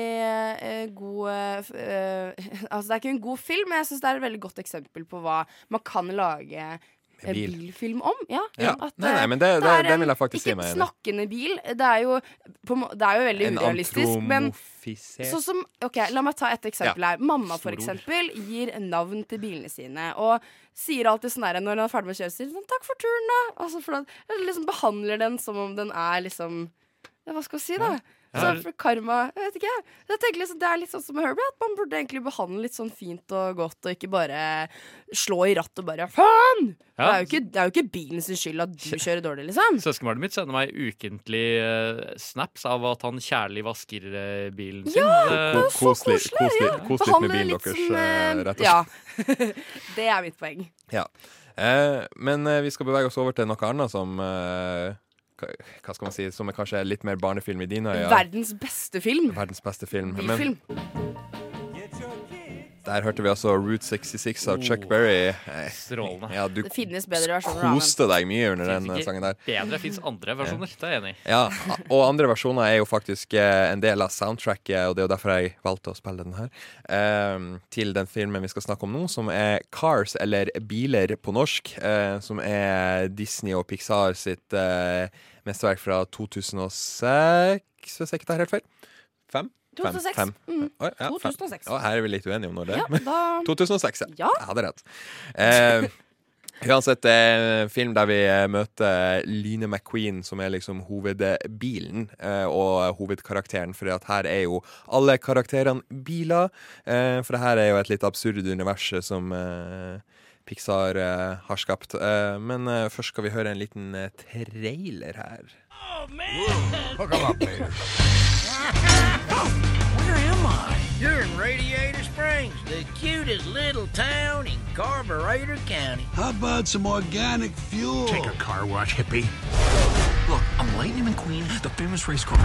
uh, god eh, eh, Altså, det er ikke en god film, men jeg syns det er et veldig godt eksempel på hva man kan lage eh, bil. bilfilm om. Ja, Ja. at, Nei, nei, eh, men det, det, det vil jeg faktisk si meg enig i. snakkende bil. Det er jo, på, det er jo veldig En urealistisk, men Sånn som, ok, La meg ta et eksempel her. Mamma for eksempel gir navn til bilene sine. Og sier alltid sånn her når hun er ferdig med å kjøre, sånn 'takk for turen', da. Altså for da liksom behandler den som om den er liksom Hva skal vi si, da? Ja. For karma Jeg vet ikke. Jeg tenker liksom, Det er litt sånn som med Herbie, at man burde egentlig behandle litt sånn fint og godt, og ikke bare slå i rattet og bare 'faen'! Ja. Det, er jo ikke, det er jo ikke bilen sin skyld at du kjører dårlig, liksom. Søskenbarnet mitt sender meg ukentlig uh, snaps av at han kjærlig vasker uh, bilen sin. Ja, Eh, det er jo så koselig. litt- koselig. ja. kos litt med bilen deres, som, eh, rett og Ja. det er mitt poeng. Ja. Eh, men eh, vi skal bevege oss over til noe annet som eh, hva- skal man si Som er kanskje litt mer barnefilm i dine øyne. Verdens beste film. Verdens beste film. Men Bilfilm. der hørte vi altså Route 66 av Chuck Berry. Eh, Strålende. Ja, du Det finnes bedre versjoner av den. koste deg mye under den eh, sangen der. Bedre fins andre versjoner. Det er jeg enig i. Ja, og andre versjoner er jo faktisk eh, en del av soundtracket, og det er jo derfor jeg valgte å spille den her, eh, til den filmen vi skal snakke om nå, som er Cars, eller Biler på norsk, eh, som er Disney og Pixar sitt eh, mesterverk fra 2006, hvis jeg ikke tar helt feil. Fem? Fem, 2006. fem. Mm. Oi, ja, fem. 2006. Å, her er vi litt uenige om når det er. Ja, da 2006, ja. Ja. Jeg hadde rett. Eh, uansett, en film der vi eh, møter Line McQueen, som er liksom hovedbilen eh, og hovedkarakteren. For her er jo alle karakterene biler. Eh, for det her er jo et litt absurd univers som eh, Pixar eh, har skapt. Eh, men eh, først skal vi høre en liten trailer her. Hook 'em up, Peter. Where am I? You're in Radiator Springs, the cutest little town in Carburetor County. How about some organic fuel? Take a car wash, hippie. Look, I'm Lightning McQueen, the famous race car.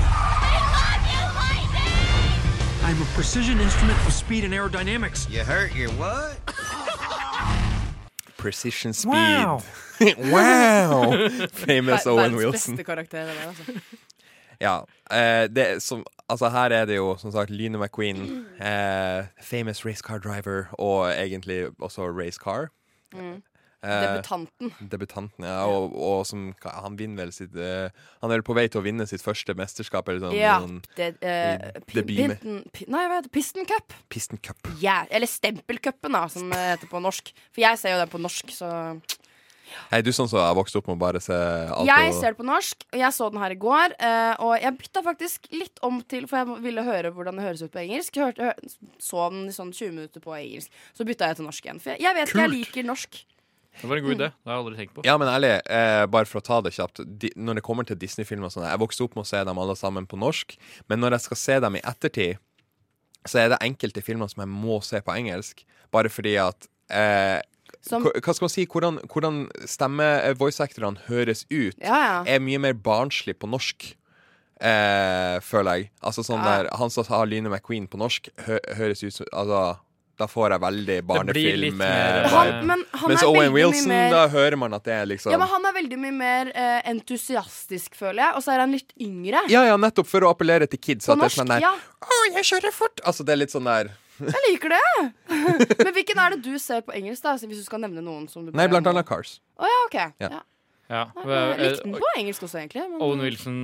I'm a precision instrument of speed and aerodynamics. You hurt your what? Precision Speed. Wow. wow! Famous Ver- Owen verdens Wilson. beste karakter. det der, altså. Ja. Eh, det, som, altså her er det jo som sagt Lyne McQueen, eh, famous race car driver, og egentlig også race car. Mm. Eh, Debutanten. Debutanten, ja. Og, og som Han vinner vel sitt eh, Han er vel på vei til å vinne sitt første mesterskap, eller sånn. Ja. Noen, Det, uh, i pin, pinten, nei, hva heter det? Piston Cup. Piston Cup. Yeah. eller Stempelcupen, da, som det heter på norsk. For jeg ser jo den på norsk, så Hei, du sånn som har vokst opp med å bare se alt Jeg ser det på norsk, og jeg så den her i går. eh, og jeg bytta faktisk litt om til, for jeg ville høre hvordan det høres ut på engelsk. Hørte, hør, så den i sånn 20 minutter på engelsk. Så bytta jeg til norsk igjen. For jeg, jeg vet ikke, jeg liker norsk. Det var en god idé. Det har jeg aldri tenkt på. Ja, men ærlig, eh, bare for å ta det kjapt. De, når det kommer til Disney-filmer og sånn, Jeg vokste opp med å se dem alle sammen på norsk, men når jeg skal se dem i ettertid, så er det enkelte filmer som jeg må se på engelsk, bare fordi at eh, Som- hva hva skal man si, Hvordan, hvordan stemme-voice-actorene høres ut, Ja, ja. er mye mer barnslig på norsk. Eh, føler jeg. Altså sånn Ja. der Han som har Line McQueen på norsk, hø høres ut som Altså, da får jeg veldig barnefilm. mer- eh, Han, men han Mens Owen Wilson, mer da hører man at det er liksom Ja, men Han er veldig mye mer eh, entusiastisk, føler jeg. Og så er han litt yngre. Ja, ja, nettopp for å appellere til kids. På At det er norsk, sånn der ja. Å, jeg kjører fort! Altså, det er litt sånn der Jeg liker det. Men hvilken er det du ser på engelsk, da? Hvis du skal nevne noen som du Nei, blant annet Cars. Å ja, OK. Ja. Ja. Ja. Jeg likte den på engelsk også, egentlig. Men, Owen Wilson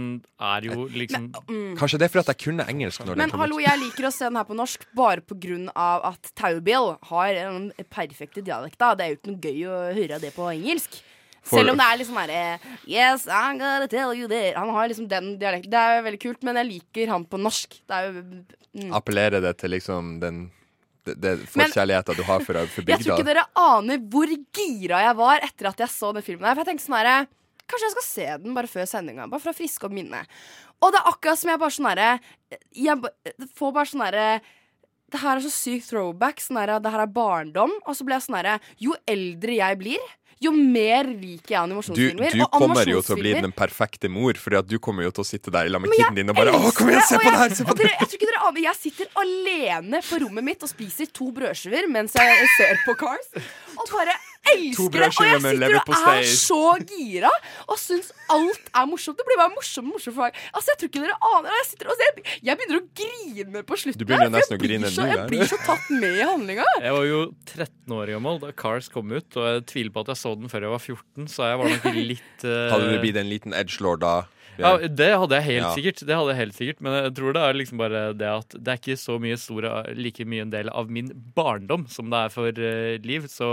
er jo liksom mm. Kanskje det er fordi jeg kunne engelsk når Men hallo, jeg liker å se den her på norsk bare av at Taubil har den perfekte dialekta. Det er jo ikke noe gøy å høre det på engelsk. For- Selv om det er liksom sånn herre Yes, I'm gonna tell you there. Han har liksom den dialekten. Det er jo veldig kult, men jeg liker han på norsk. Det er jo mm. Appellerer det til liksom den det, det Men- forkjærligheten du har for, for Jeg tror ikke dere aner hvor gira jeg var etter at jeg så den filmen her. For jeg tenkte sånn herre Kanskje jeg skal se den bare før sendinga, bare for å friske opp minnet. Og det er akkurat som jeg bare sånn herre Jeg får bare sånn herre det her er så sykt throwback. Sånn her, det her er barndom. Og så ble jeg sånn herre Jo eldre jeg blir, jo mer liker jeg animasjonsfilmer. du og kommer jo til å bli den perfekte mor, Fordi at du kommer jo til å sitte der sammen med kiden din og bare Å, kom igjen, se på det her! Se jeg- på det jeg dere aner Jeg sitter alene på rommet mitt og spiser to brødskiver mens jeg ser på Cars. Og bare elsker det. Og jeg sitter og er så gira og syns alt er morsomt. Det blir bare morsomt morsomt for meg. Altså, jeg tror ikke dere aner. Jeg, sitter og ser, jeg begynner å grine på slutten. Du begynner nesten å grine blir så, Jeg blir så tatt med i handlinga. Jeg var jo 13 år gammel da Cars kom ut, og jeg tviler på at jeg så den før jeg var 14, så jeg var nok litt uh... Hadde du blitt en liten edgelord da? Ja, det hadde jeg helt Ja. sikkert. Det hadde jeg helt sikkert Men jeg tror det er liksom bare det at det er ikke så mye store, like mye en del av min barndom som det er for uh, Liv. Så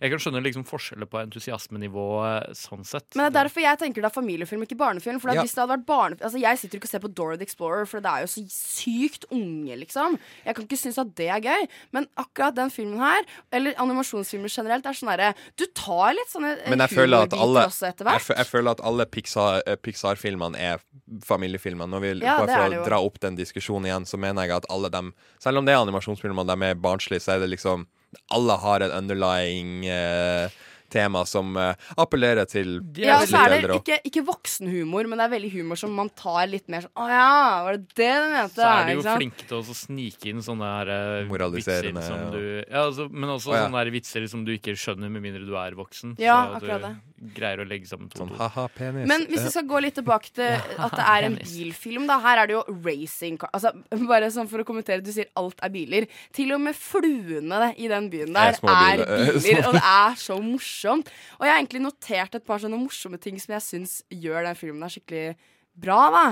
jeg kan skjønne liksom forskjeller på entusiasmenivået sånn sett. Men det er derfor jeg tenker det er familiefilm, ikke barnefilm. For Ja. hvis det hadde vært barnefilm Altså, jeg sitter ikke og ser på Dora the Explorer, for det er jo så sykt unge, liksom. Jeg kan ikke synes at det er gøy. Men akkurat den filmen her, eller animasjonsfilmer generelt, er sånn herre Du tar litt sånne eh, Men jeg føler at humorbiter alle også etter jeg, hvert. jeg føler at alle Pixar- eh, Pixar-filmene er familiefilmer. Når vi, Ja, bare for å dra opp den diskusjonen igjen, så mener jeg at alle dem Selv om det er animasjonsfilmer og de er barnslige, så er det liksom Alle har en underlying eh, tema som eh, appellerer til Ja, og litt så er det eldre. ikke, ikke voksenhumor, men det er veldig humor som man tar litt mer sånn Å ja, var det det du mente? Så er de jo Ikke sant? flinke til å snike inn sånne her eh, Moraliserende, vitser som du Ja, altså, men også Å, ja. sånne her vitser som du ikke skjønner med mindre du er voksen. Ja, så akkurat du greier å legge sammen to Sånn haha, penis. Men hvis vi skal gå litt tilbake til at det er en bilfilm, da. Her er det jo racing car. Altså, bare sånn for å kommentere, du sier alt er biler. Til og med fluene i den byen der Er er biler. Og det er så morsomt. Og jeg har egentlig notert et par sånne morsomme ting som jeg syns gjør den filmen skikkelig bra, da.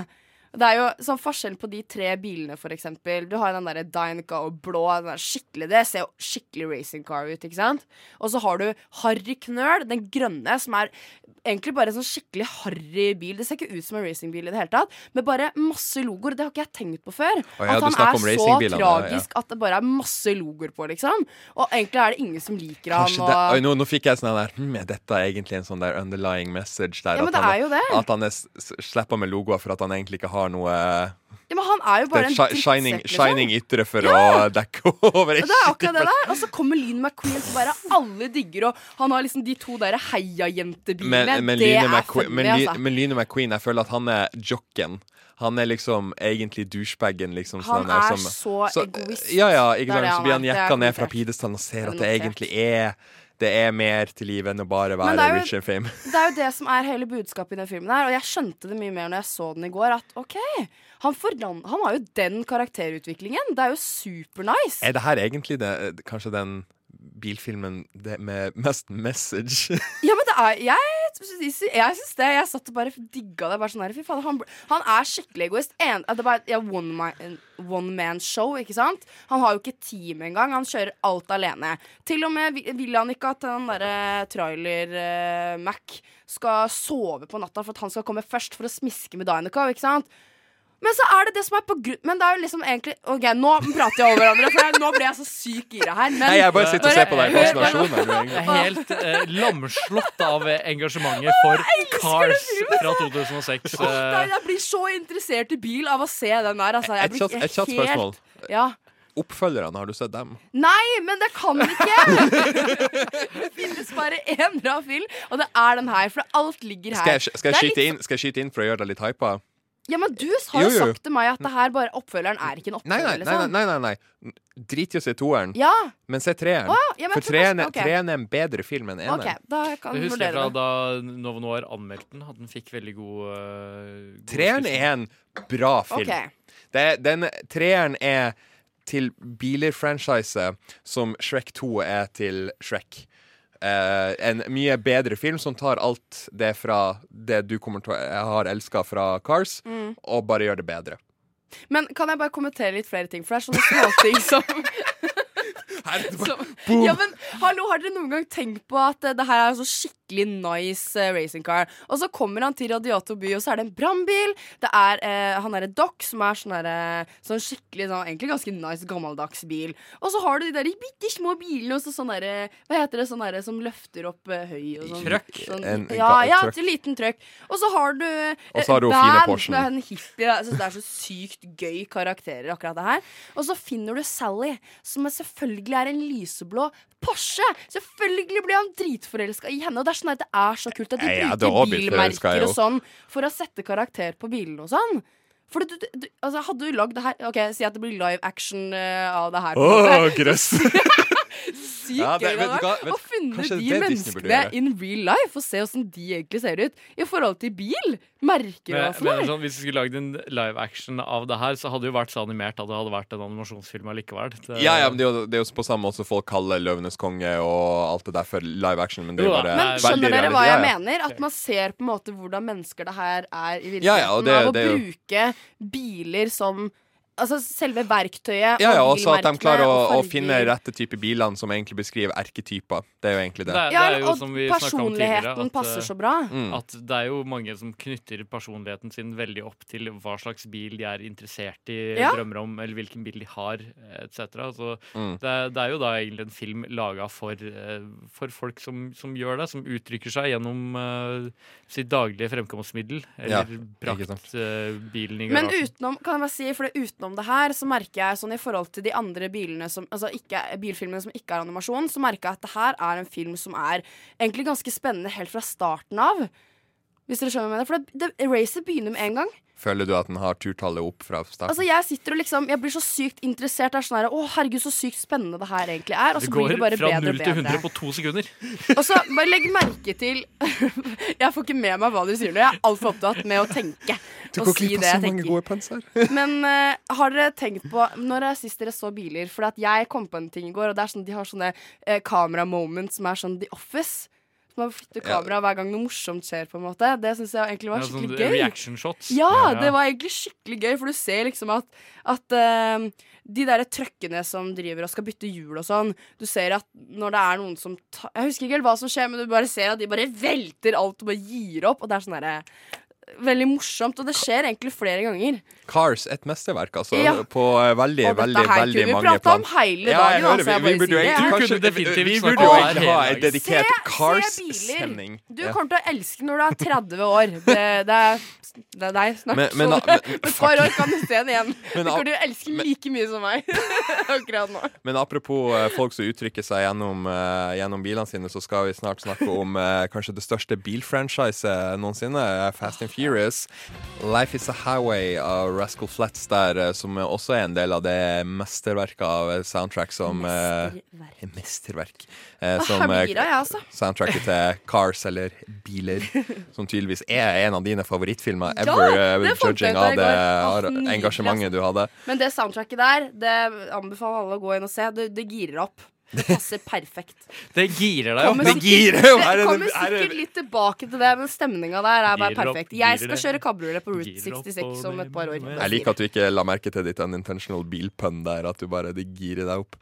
Det er jo sånn forskjell på de tre bilene, for eksempel. Du har den derre og blå. Den der skikkelig, det ser jo skikkelig racing car ut, ikke sant? Og så har du Harry Knøl, den grønne, som er egentlig bare en sånn skikkelig harry bil. Det ser ikke ut som en racingbil i det hele tatt, med bare masse logoer. Det har ikke jeg tenkt på før. Oh, ja, at han er så tragisk ja, at det bare er masse logoer på, liksom. Og egentlig er det ingen som liker han. Og... Oi, nå, nå fikk jeg sånn der hm, Er dette egentlig en sånn der underlying message der? Ja, men det han, er jo det. At han er slipper med logoer for at han egentlig ikke har noe Ja, men han er jo bare er en shining, liksom. shining ytre for Ja. å dekke over er det der. Og så kommer Lean McQueen, som bare alle digger, og han har liksom de to der heiajentebilene. Men, men, det er funny, men, altså. men Lyne McQueen, jeg føler at han er jocken. Han er liksom egentlig douchebagen. Liksom, Han sånn er som- så egoist. Ja, ja, ikke er sant? Så blir er. han er jekka ned fra pidestallen og ser er at det egentlig er Det er mer til livet enn å bare være jo- rich and fame. Det er jo det som er hele budskapet i den filmen her, og jeg skjønte det mye mer når jeg så den i går, at OK, han, forland, han har jo den karakterutviklingen. Det er jo supernice. Er det her egentlig det, kanskje den bilfilmen det med mest message? Ja, men det er Jeg, jeg syns det. Jeg satt og bare digga det. Bare sånn her, faen, han, han er skikkelig egoist. En, det er bare ja, one, man, one man show, ikke sant? Han har jo ikke team engang. Han kjører alt alene. Til og med vil- han ikke at den derre trailer-Mac skal sove på natta for at han skal komme først for å smiske med Dynaco, ikke sant? Men så er det det som er på grunn Men det er jo liksom egentlig OK, nå prater jeg over hverandre, for jeg, nå ble jeg så syk gira her. Men Nei, jeg bare sitter og ser på deg i fascinasjon Jeg er helt eh, lamslått av engasjementet for Cars fra 2006. Åh, eh. nei, jeg blir så interessert i bil av å se den der. Altså. Jeg blir jeg, et kjapt spørsmål. Ja. Oppfølgerne, har du sett dem? Nei, men det kan ikke! det finnes bare én bra film, og det er den her. For alt ligger her. Skal jeg, skal jeg, skyte, litt- inn, skal jeg skyte inn for å gjøre deg litt hypa? Ja, men du har jo, Jo, jo. sagt til meg at det her bare oppfølgeren er ikke en Nei, nei, nei. liksom. nei, nei, nei. Drit i å se toeren, Ja, men se treeren. Oh, ja, men for treeren kanskje- er, er en bedre film enn eneren. OK. Da kan Det jeg husker fra da Novo Noir anmeldte den, at den fikk veldig god, uh, god Treeren er en bra film. Okay. Det, den, treeren er til biler-franchiset som Shrek 2 er til Shrek. Eh, en mye bedre film som tar alt det fra det du å har elska fra Cars, Mm. og bare gjør det bedre. Men kan jeg bare kommentere litt flere ting? For det er sånne småting som som, ja, men hallo, Har dere noen gang tenkt på at uh, det her er en så skikkelig nice uh, racing car? Og så kommer han til Radiator by, og så er det en brannbil. Det er uh, han derre Doc, som er sånn Sånn skikkelig sånn Egentlig ganske nice, gammeldags bil. Og så har du de der bitte små bilene, og så sånn derre Hva heter det, sånn derre som løfter opp høy og sånn. Trøkk. Sånn, En ja, ja, til liten trøkk. Og så har du Og så har du fine band Porschen. med en hippie. Jeg synes det er så sykt gøy karakterer, akkurat det her. Og så finner du Sally, som er selvfølgelig er en lyseblå Porsche! Selvfølgelig blir han dritforelska i henne. Og det er sånn at det er så kult at de ja, bruker er bilmerker og sånn for å sette karakter på bilene og sånn. For du, du, altså, hadde du lagd det her OK, si at det blir live action uh, av det her. Åh, grøss! Sykt Ja, det- gøy det hadde vært å finne de menneskene in real life og se åssen de egentlig ser ut i forhold til bil. Merker Men, hva men sånn. hvis vi skulle lagd en live action av det her, så hadde det jo vært så animert at det hadde vært en animasjonsfilm allikevel. Det- Ja, ja, men det er, jo, det er jo på samme måte som folk kaller 'Løvenes konge' og alt det der for live action, men det er jo bare Men skjønner dere hva jeg Ja, ja. mener? At man ser på en måte hvordan mennesker det her er i virkeligheten. Ja, ja, og det- av å det bruke biler som Altså selve verktøyet Ja, ja, og også at de klarer å, å finne rette type bilene som egentlig beskriver erketyper. Det er jo egentlig det. Det er- det er jo og som vi snakket om tidligere, personligheten at, passer eh, så bra. Mm. At det er jo mange som knytter personligheten sin veldig opp til hva slags bil de er interessert i, Ja. drømmer om, eller hvilken bil de har, etc. Så Mm. det, er- det er jo da egentlig en film laga for, eh, for folk som, som gjør det, som uttrykker seg gjennom uh, sitt daglige fremkomstmiddel, eller ja, brakt uh, bilen i Men utenom, kan jeg bare si, for det, utenom det her, så merker jeg sånn i forhold til de andre som, altså ikke, bilfilmene som ikke er animasjon, så merker jeg at det her er en film som er egentlig ganske spennende helt fra starten av. Hvis dere skjønner hva jeg mener. For det, det, racet begynner med en gang. Føler du at den har turtallet opp fra starten? Altså Jeg sitter og liksom Jeg blir så sykt interessert. Det er sånn her, Å, herregud, så sykt spennende det her egentlig er. Og så blir det bare bedre og bedre Du går fra 0 til 100 på to sekunder. Og så bare legg merke til Jeg får ikke med meg hva dere sier nå. Jeg er altfor opptatt med å tenke. Du og går si glipp det av jeg så mange gode penser. Men uh, har dere tenkt på Når er sist dere så biler? For at jeg kom på en ting i går, og det er sånn de har sånne uh, kamera moments som er sånn The Office. Man flytter kameraet hver gang noe morsomt skjer, på en måte. Det syns jeg egentlig var Ja, sånn skikkelig gøy. reaction shots. Ja, Ja. det var egentlig skikkelig gøy, for du ser liksom at, at uh, de derre trøkkene som driver og skal bytte hjul og sånn, du ser at når det er noen som Jeg husker ikke helt hva som skjer, men du bare ser at de bare velter alt og bare gir opp, og det er sånn derre Veldig morsomt, og det skjer egentlig flere ganger. Cars, et mesterverk, altså. Ja. På veldig, veldig, Og dette veldig, her kunne vi mange prata om hele Ja, jeg dagen, hører, altså, jeg vi, vi burde jo egentlig kanskje kunne Vi burde jo egentlig ha en dedikert Se- se Cars-sending. Du Ja. kommer til å elske når du er 30 år. Det, det, er, det er deg snart. Men- men- så men- om et par år kan du se den igjen. Men- du kommer til å elske like mye som meg akkurat nå. Men apropos eh, folk som uttrykker seg gjennom, eh, gjennom bilene sine, så skal vi snart snakke om eh, kanskje det største bilfranchiset noensinne, eh, Fast and Furious. Life Is A Highway av Rascal Flats der, eh, som også er en del av det mesterverket av eh, soundtrack som eh, Mesterverk. eh, Ah, som jeg eh, gira, jeg, altså. soundtracket til Cars, eller Biler, som tydeligvis er en av dine favorittfilmer ever, ja, det judging av av det ar- nydelig, engasjementet du hadde. Men det soundtracket der, det anbefaler alle å gå inn og se. Det, det girer opp. Det passer perfekt. Det girer deg opp. Det sikkert- girer jo! Er Det det- kommer er sikkert litt tilbake til det, men stemninga der er bare perfekt. Jeg skal kjøre kabriolet på Route 66 og om et par år. Jeg liker at du ikke la merke til ditt unintentional bilpønn der, at du bare det girer deg opp.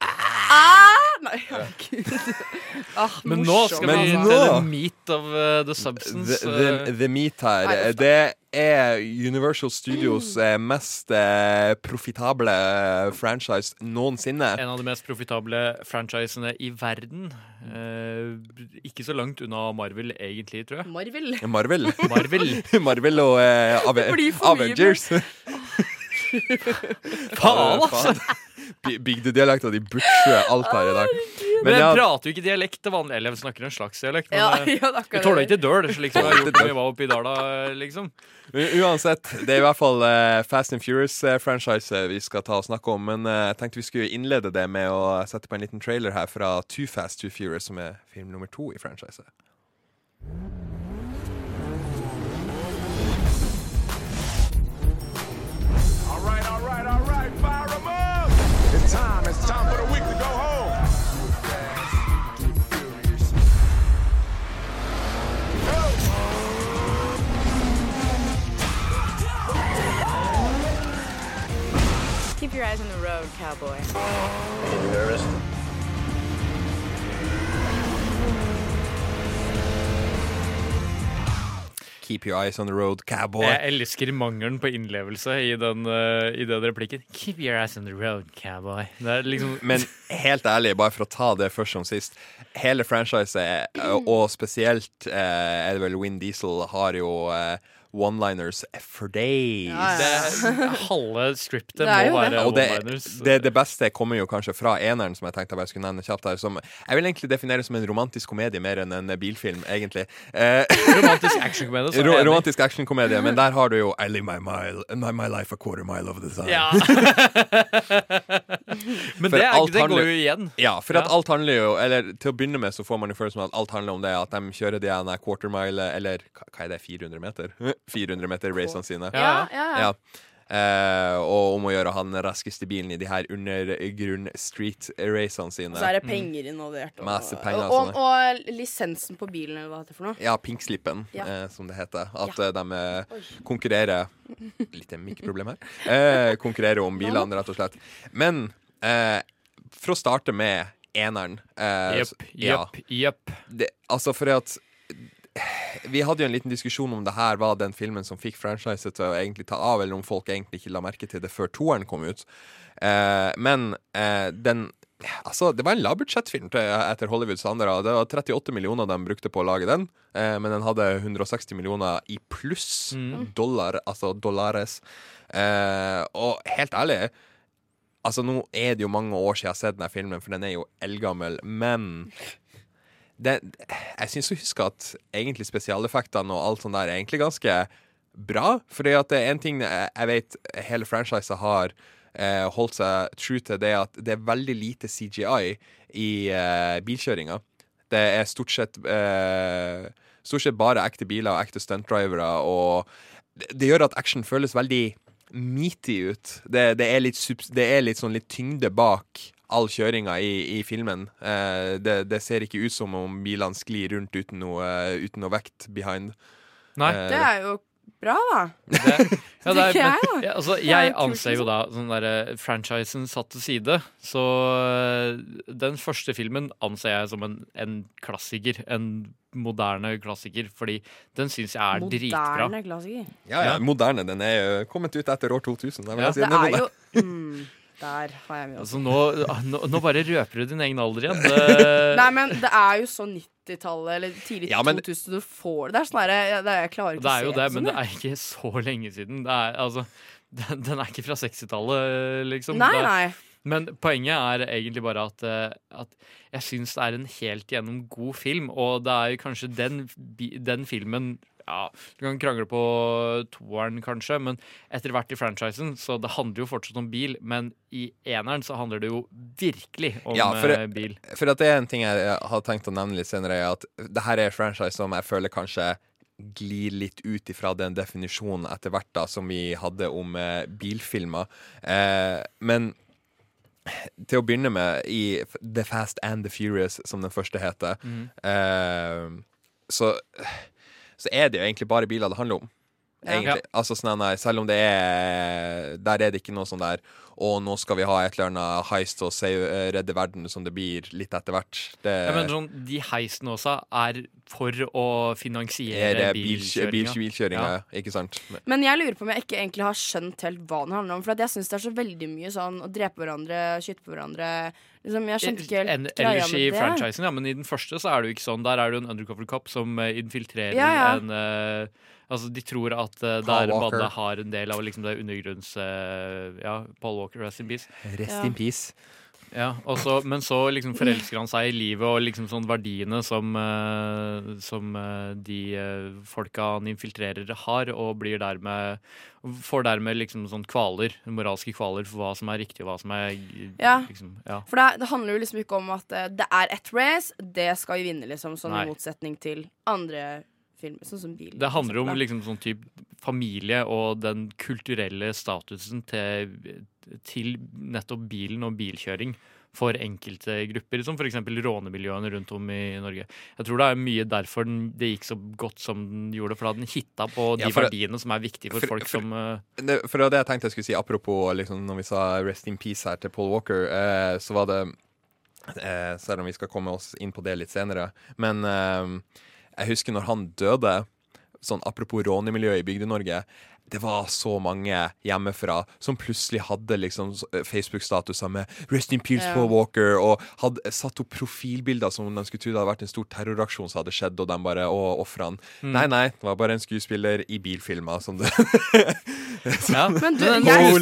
Ah! Nei, herregud. Ah, Men nå skal vi til the meat of uh, the substance. The, the, uh, the Meat her, det er Universal Studios eh, mest eh, profitable eh, franchise noensinne. En av de mest profitable franchisene i verden. Eh, ikke så langt unna Marvel, egentlig, tror jeg. Marvel. Marvel. Marvel. Marvel og eh, Ave Avengers. Faen, altså! By- Bygdedialekta di butcher alt her i dag. Men jeg prater jo ikke dialekt til vanlig. Eller jeg snakker en slags dialekt. Men Ja, eh, ja, det er vi tåler ikke døl, slik som vi har gjort når vi var oppe i Dala, liksom. uansett, det er i hvert fall uh, Fast and Furious-franchise vi skal ta og snakke om. Men uh, jeg tenkte vi skulle innlede det med å sette på en liten trailer her fra Too Fast Too Furious, som er film nummer to i franchiset. All right, all right, all right, fire 'em up! It's time, it's time for the your eyes on the road, cowboy. Keep your eyes on the road, cowboy. Jeg elsker mangelen på innlevelse i den, uh, i den replikken. Keep your eyes on the road, cowboy. Det er liksom Men helt ærlig, bare for å ta det først som sist Hele franchiset, eh, og spesielt uh, er det vel Win Diesel, har jo eh, one-liners for days. Ja, det ja. Halve scriptet er må være one-liners. det, det beste kommer jo kanskje fra eneren, som jeg tenkte jeg skulle nevne kjapt her. Som jeg vil egentlig definere som en romantisk komedie mer enn en bilfilm, egentlig. Eh, Romantisk actionkomedie. ro, romantisk actionkomedie, men der har du jo I live my, mile, my, my life a quarter mile over the time. Ja. Men det, er, det handler- går jo igjen. Ja, for at alt handler jo Eller til å begynne med så får man jo følelsen av at alt handler om det at de kjører de quarter mile, eller hva er det, 400 meter? 400 meter racene sine. Ja, ja, ja. Ja. Eh, og om å gjøre han raskeste bilen i de her undergrunn street-racene sine. Og så er det penger involvert. Og, Masse penger, og, sånn, og, og lisensen på bilen, eller hva det for noe. Ja, pinkslippen, Ja. eh, som det heter. At Ja. eh, de eh, konkurrerer Litt mikroproblem her. Eh, konkurrerer om bilene, rett og slett. Men eh, for å starte med eneren eh, Jepp, jepp, jepp. altså fordi at Vi hadde jo en liten diskusjon om det her var den filmen som fikk franchiset til å egentlig ta av, eller om folk egentlig ikke la merke til det før toeren kom ut. Eh, men eh, den Altså, det var en lavbudsjettfilm etter Hollywoods standarder. Det var 38 millioner de brukte på å lage den, eh, men den hadde 160 millioner i pluss dollar, altså dollares. Eh, og helt ærlig Altså, nå er det jo mange år siden jeg har sett denne filmen, for den er jo eldgammel, men det, jeg syns å huske at egentlig spesialeffektene og alt sånt der er egentlig ganske bra. For det er en ting jeg, vet hele franchiset har eh, holdt seg true til, det er at det er veldig lite CGI i eh, bilkjøringa. Det er stort sett eh, Stort sett bare ekte biler og ekte stuntdrivere, og det, det gjør at action føles veldig meaty ut. Det, det, er litt, det er litt sånn litt tyngde bak all kjøringa i, i filmen. Eh, det, det ser ikke ut som om bilene sklir rundt uten noe, uten noe vekt behind. Nei. Eh, Det er jo bra, da. Ja, det er, men, ja, altså, jeg anser jo da sånn derre franchisen satt til side. Så øh, den første filmen anser jeg som en, en klassiker. En moderne klassiker. Fordi den syns jeg er dritbra. Moderne klassiker. Ja, ja, moderne. Den er jo kommet ut etter år 2000. Jeg vil Ja. si. Det er jo mm, Der har jeg mye å. Altså, nå, nå, nå bare røper du din egen alder igjen. Det, Nei, men det er jo så 90-tallet eller tidlig Ja, men- 2000 du får det. Det er sånn herre jeg, jeg klarer ikke det er jo det, men sånn, det er ikke så lenge siden. Det er, altså, den, den er ikke fra 60-tallet, liksom. Nei, nei. Men poenget er egentlig bare at, eh, at jeg syns det er en helt gjennom god film, og det er jo kanskje den, den filmen ja, Du kan krangle på toeren, kanskje, men etter hvert i franchisen, så det handler jo fortsatt om bil. Men i eneren så handler det jo virkelig om Ja, for, eh, bil. for at det er en ting jeg har tenkt å nevne litt senere, er at det her er franchise som jeg føler kanskje glir litt ut ifra den definisjonen etter hvert da som vi hadde om eh, bilfilmer. Eh, men til å begynne med, i The Fast and The Furious, som den første heter, mm. eh, så, så er det jo egentlig bare biler det handler om. Ja. Altså, sånn, nei, selv om det er Der er det ikke noe sånn der Å, nå skal vi ha et eller annet heist og save, eh, redde verden, som det blir litt etter hvert. Det Jeg mener sånn, De heisene også er for å er finansiere bil, bilkjøringa. bilkjøringa, Ja. ikke sant? Men jeg lurer på om jeg ikke egentlig har skjønt helt hva den handler om. For at jeg syns det er så veldig mye sånn å drepe hverandre, skyte på hverandre liksom, Jeg skjønte ikke En, helt greia ellers i med det. franchisen, ja, men i den første så er det jo ikke sånn. Der er det jo en undercover cop som eh, infiltrerer Ja, ja. en uh, Altså, de tror at uh, der. Badde har en del av liksom det undergrunns... Uh, ja, Paul Walker, rest in peace. Rest Ja. in peace. Ja, også, men så liksom forelsker han seg i livet og liksom sånn verdiene som, eh, som eh, de eh, folka han infiltrerer har, og blir dermed får dermed liksom sånn kvaler, moralske kvaler for hva som er riktig og hva som er Ja. liksom, ja. For det, det handler jo liksom ikke om at det er ett race, det skal vi vinne, liksom. Sånn Nei. i motsetning til andre filmer, sånn som bil. Det handler om liksom sånn type familie og den kulturelle statusen til, til nettopp bilen og bilkjøring for enkelte grupper, som f.eks. rånemiljøene rundt om i Norge. Jeg tror det er mye derfor den, det gikk så godt som den gjorde, for da den hitta på de Ja, det- verdiene som er viktige for, for- folk for- som eh, det, for det var det jeg tenkte jeg skulle si apropos liksom, når vi sa Rest in Peace her til Paul Walker, eh, så var det eh, Selv om vi skal komme oss inn på det litt senere. Men eh, jeg husker når han døde, sånn apropos rånemiljøet i Bygde-Norge det var så mange hjemmefra som plutselig hadde liksom Facebook-statuser med 'Rest in peace, Ja. Paul Walker', og hadde satt opp profilbilder som de skulle tro det hadde vært en stor terroraksjon som hadde skjedd, og de bare Å, ofrene. Mm. Nei, nei, det var bare en skuespiller i bilfilmer som det Ja, Men du, den jeg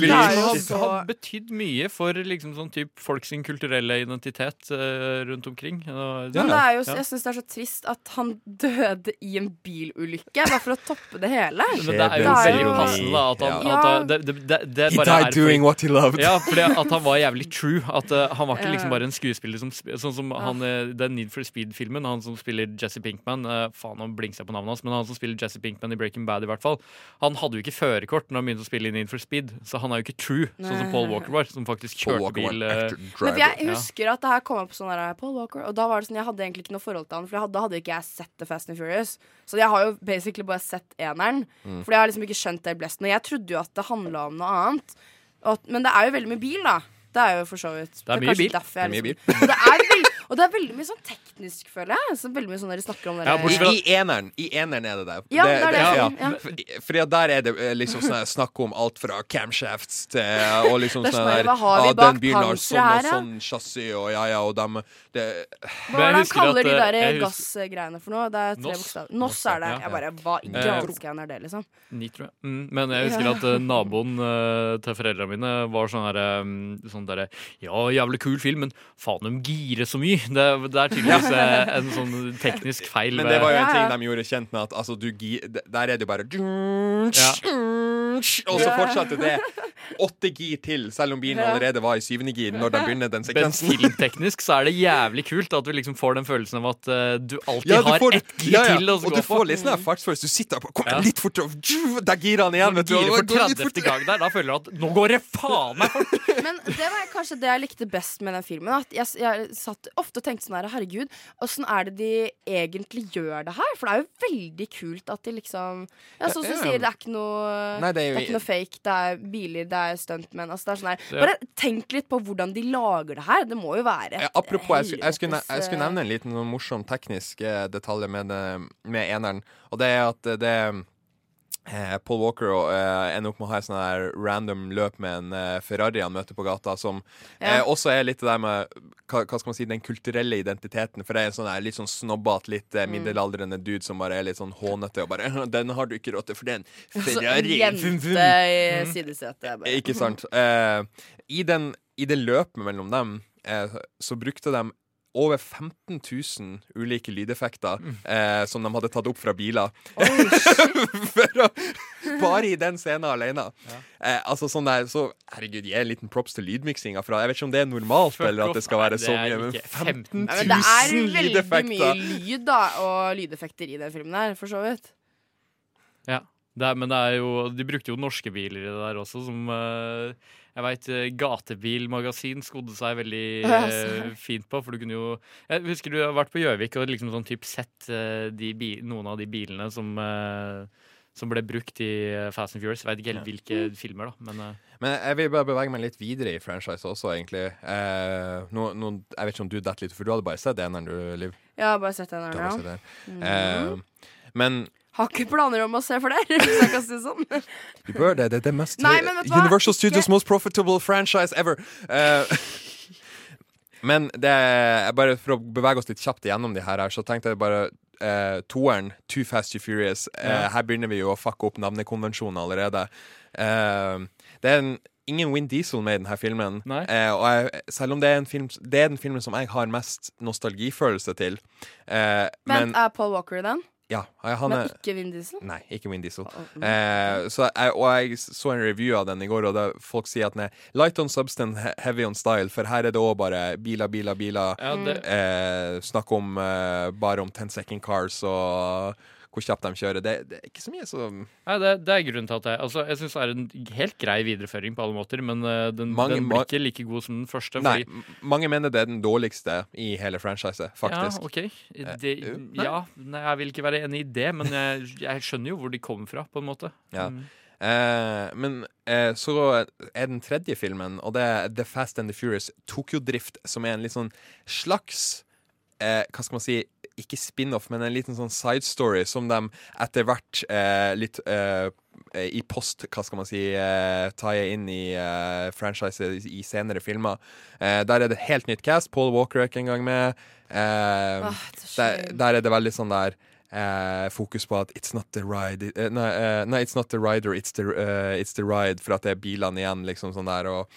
har, betydd mye for liksom sånn type folk sin kulturelle identitet uh, rundt omkring. Og, Men det er jo, ja. jeg syns det er så trist at han døde i en bilulykke, bare for å toppe det hele. Men det er jo Det er jo- passende da at han Ja. at det, det, det, det He bare died er doing what he loved. Ja, fordi at han var jævlig true. At uh, Han var ikke liksom bare en skuespiller som Sånn som han, eh, den Need for Speed-filmen, han som spiller Jesse Pinkman uh, Faen, nå blingser jeg på navnet hans, men han som spiller Jesse Pinkman i Breaking Bad, i hvert fall Han hadde jo ikke førerkort når han begynte å spille i Need for Speed, så han er jo ikke true, sånn som Paul Walker var, som faktisk kjørte bil. eh, Men jeg husker at det her kom opp sånn der Paul Walker, og da var det sånn jeg hadde egentlig ikke noe forhold til han, for da hadde ikke jeg sett The Fast and Furious. Så jeg har jo basically bare sett eneren, Mm. for jeg har liksom ikke skjønt det blesten. Og jeg trodde jo at det handla om noe annet. Og, men det er jo veldig mye bil, da. Det er jo for så vidt Det er mye bil. Det er mye bil. Og det er bil. og det er veldig mye sånn teknisk, føler jeg. Så veldig mye sånn dere snakker om det Ja, I, I eneren I eneren er det det. Ja, det det, ja. ja. For- at der er det eh, liksom sånn snakk om alt fra camshafts til Og liksom sånn sånn her, her hva har vi ja, bak Den bilen har sånn og sånn chassis, og ja ja, og dem det, Hva er det han kaller at, de eh, der gassgreiene for noe? Det er tre bokstaver. Noss er det. Jeg bare, Hva i granskeien er det, liksom? Nitro, ja. Mm, men jeg husker at eh, naboen eh, til foreldrene mine var sånn her um, sånn derre Ja, jævlig kul film, men faen, de girer så mye. Det, det er tydeligvis eh, en sånn teknisk feil. Men det var jo en ting de gjorde kjent med at altså, du, Der er det jo bare Ja. Og så fortsatte det åtte gir til, selv om bilen allerede var i syvende gir når de begynner den sekvensen Men filmteknisk så er det jævlig kult at du liksom får den følelsen av at eh, du alltid Ja, du har får, ett gir ja, ja. til og gå du på. får litt sånn fartsfølelse. Du sitter på, kommer Ja. litt fortere, og der girer han igjen. Når du, girer for 30. gang der, da føler du at nå går det faen meg fort! Men det var kanskje det jeg likte best med den filmen. At jeg, jeg satt ofte og tenkte sånn her, herregud, åssen er det de egentlig gjør det her? For det er jo veldig kult at de liksom Ja, sånn som du sier, det er ikke noe Nei, det er ikke noe fake. Det er biler, det er stuntmenn. Altså, er sånn Bare tenk litt på hvordan de lager det her. Det må jo være Ja, et apropos, jeg, skulle- jeg, skulle, jeg skulle nevne en liten sånn morsom teknisk eh, detalj med, det- med eneren. Og det er at eh, det eh, Paul Walker og, eh, ender opp med å ha et sånn her random løp med en eh, Ferrari han møter på gata, som eh, Ja. også er litt det der med hva, hva skal man si, den kulturelle identiteten. For det er en sånn der, litt sånn snobbete, litt Mm. eh, middelaldrende dude som bare er litt sånn hånete og bare 'Den har du ikke råd til, for det er en Så en jente i Mm. sidesetet. Ikke sant. Eh, i, den, I det løpet mellom dem eh, så brukte de over 15 000 ulike lydeffekter eh, som de hadde tatt opp fra biler. For å, bare i den scenen alene. Eh, altså sånn der, så Herregud, gi en liten props til lydmiksinga. Jeg vet ikke om det er normalt, eller at det skal være så mye. Men ikke 15 Ja, men det er 000 veldig mye lyd da og lydeffekter i den filmen her, for så vidt. Ja, det er, men det er jo De brukte jo norske biler i det der også, som eh, jeg veit Gatebilmagasin skodde seg veldig Ja, eh, fint på. For du kunne jo Jeg husker du har vært på Gjøvik og liksom sånn typ sett eh, de bi noen av de bilene som eh, som ble brukt i eh, Fast and Furious. Jeg vet ikke helt hvilke filmer, da. Men eh, Men jeg vil bare bevege meg litt videre i franchise også, egentlig. Eh, nå, nå, jeg vet ikke om du detter litt, for du hadde bare sett eneren, du, Liv. Ja, bare sett eneren, ja. sett Mhm. den. Men Har ikke planer om å se flere, hvis jeg kan si det sånn. du bør det. Det er det mest Nei, men vet du hva? Universal Studios most profitable franchise ever. Uh, men det er bare for å bevege oss litt kjapt igjennom de her, så tenkte jeg bare uh, Toeren, Too Fast Too Furious. uh, Ja. Her begynner vi jo å fucke opp navnekonvensjonen allerede. Uh, det er en, ingen Win Diesel med i denne filmen. Eh, og jeg, selv om det er, en film, det er den filmen som jeg har mest nostalgifølelse til. Eh, men Vent, er Paul Walker i den? Ja, han Men ikke Vin Diesel? Nei, ikke Vin Diesel. mm. Eh, så jeg, og jeg så en review av den i går, og det, folk sier at den er light on substance, heavy on style, for her er det òg bare biler, biler, biler. Ja, eh, snakk om eh, bare om 10 second cars og hvor kjapt de kjører. Det, det er ikke så mye som Nei, det, det er grunnen til at jeg Altså, jeg syns det er en helt grei videreføring på alle måter, men uh, den, Mange- den blir ikke like god som den første. Nei, fordi mange mener det er den dårligste i hele franchiset, faktisk. Ja, OK. Det, uh, nei. ja, nei, jeg vil ikke være enig i det, men jeg, jeg skjønner jo hvor de kommer fra, på en måte. Ja. Mm. Eh, men eh, så er den tredje filmen, og det er The Fast and the Furious Tokyo Drift, som er en litt sånn slags eh, Hva skal man si Ikke spin-off, men en liten sånn side story som de etter hvert eh, litt eh, i post, hva skal man si, eh, tar inn i eh, franchiset i, senere filmer. Eh, der er det helt nytt cast. Paul Walker er ikke engang med. Eh, Ah, er der, der er det veldig sånn der eh, fokus på at it's not the ride nei, nei, it's not the rider, it's the, uh, it's the ride, for at det er bilene igjen, liksom sånn der. Og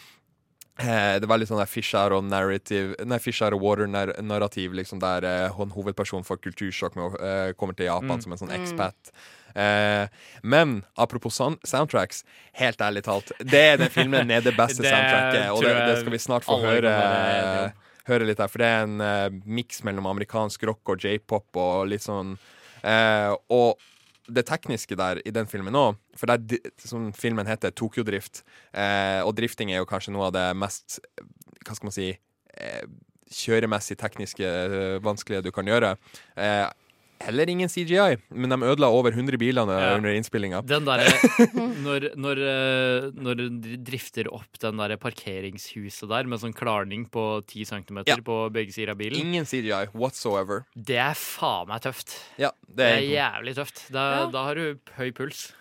det var litt sånn der fish out of narrative Nei, fish out of water-narrativ, liksom der eh, en hovedpersonen får kultursjokk med å eh, kommer til Japan Mm. som en sånn Mm. expat. Eh, men apropos soundtracks, helt ærlig talt, det er den filmen er det beste Det soundtracket, og det, det skal vi snart få høre. om. Høre litt her, for det er en uh, miks mellom amerikansk rock og j-pop og litt sånn eh, Og det tekniske der i den filmen òg, for det er som filmen heter, Tokyo Drift, eh, og drifting er jo kanskje noe av det mest Hva skal man si eh, Kjøremessig tekniske eh, vanskelige du kan gjøre. Eh, heller ingen CGI, men de ødela over 100 biler Ja. under innspillinga. Når, når, eh, når de drifter opp den der parkeringshuset der med sånn klarning på 10 cm Ja. på begge sider av bilen, Ingen CGI whatsoever. det er faen meg tøft. Ja, Det det er er jævlig tøft. Da, da har du høy puls.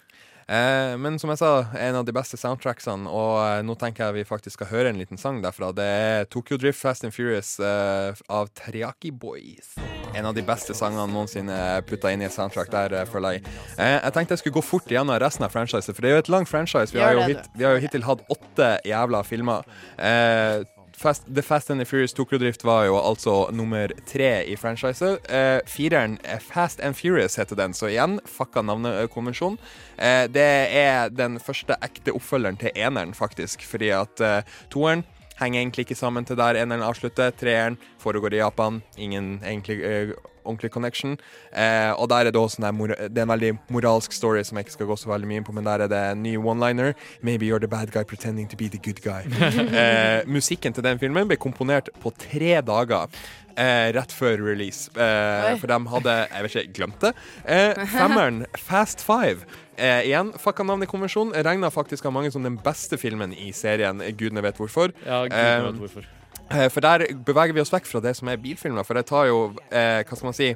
Eh, men som jeg sa, en av de beste soundtracksene, og eh, nå tenker jeg vi faktisk skal høre en liten sang derfra. Det er Tokyo Drift Fast and Furious eh, av Triaki Boys. En av de beste sangene noensinne putta inn i et soundtrack der, føler jeg. Eh, jeg tenkte jeg skulle gå fort gjennom resten av franchiset, for det er jo et langt franchise. Vi har jo, hit, vi har jo hittil hatt åtte jævla filmer. Eh, Fast, The Fast and the Furious Tokyo Drift var jo altså nummer tre i franchiset. Eh, fireren, eh, Fast and Furious heter den, så igjen fucka navnekonvensjon. Eh, det er den første ekte oppfølgeren til eneren, faktisk, fordi at eh, toeren henger egentlig ikke sammen til der eneren avslutter. Treeren foregår i Japan. Ingen egentlig eh, ordentlig connection. Eh, og der er det også sånn der mor Det er en veldig moralsk story som jeg ikke skal gå så veldig mye inn på, men der er det en ny one-liner. Maybe you're the bad guy pretending to be the good guy. eh, musikken til den filmen ble komponert på tre dager. Eh, rett før release. Eh, for de hadde Jeg vet ikke, glemt det. Eh, femmeren, Fast Five. Eh, igjen, fucka navnekonvensjon. Regna faktisk av mange som den beste filmen i serien. Gudene vet hvorfor. Ja, gudene Eh, vet hvorfor. Eh, For der beveger vi oss vekk fra det som er bilfilmer, for det tar jo, eh, hva skal man si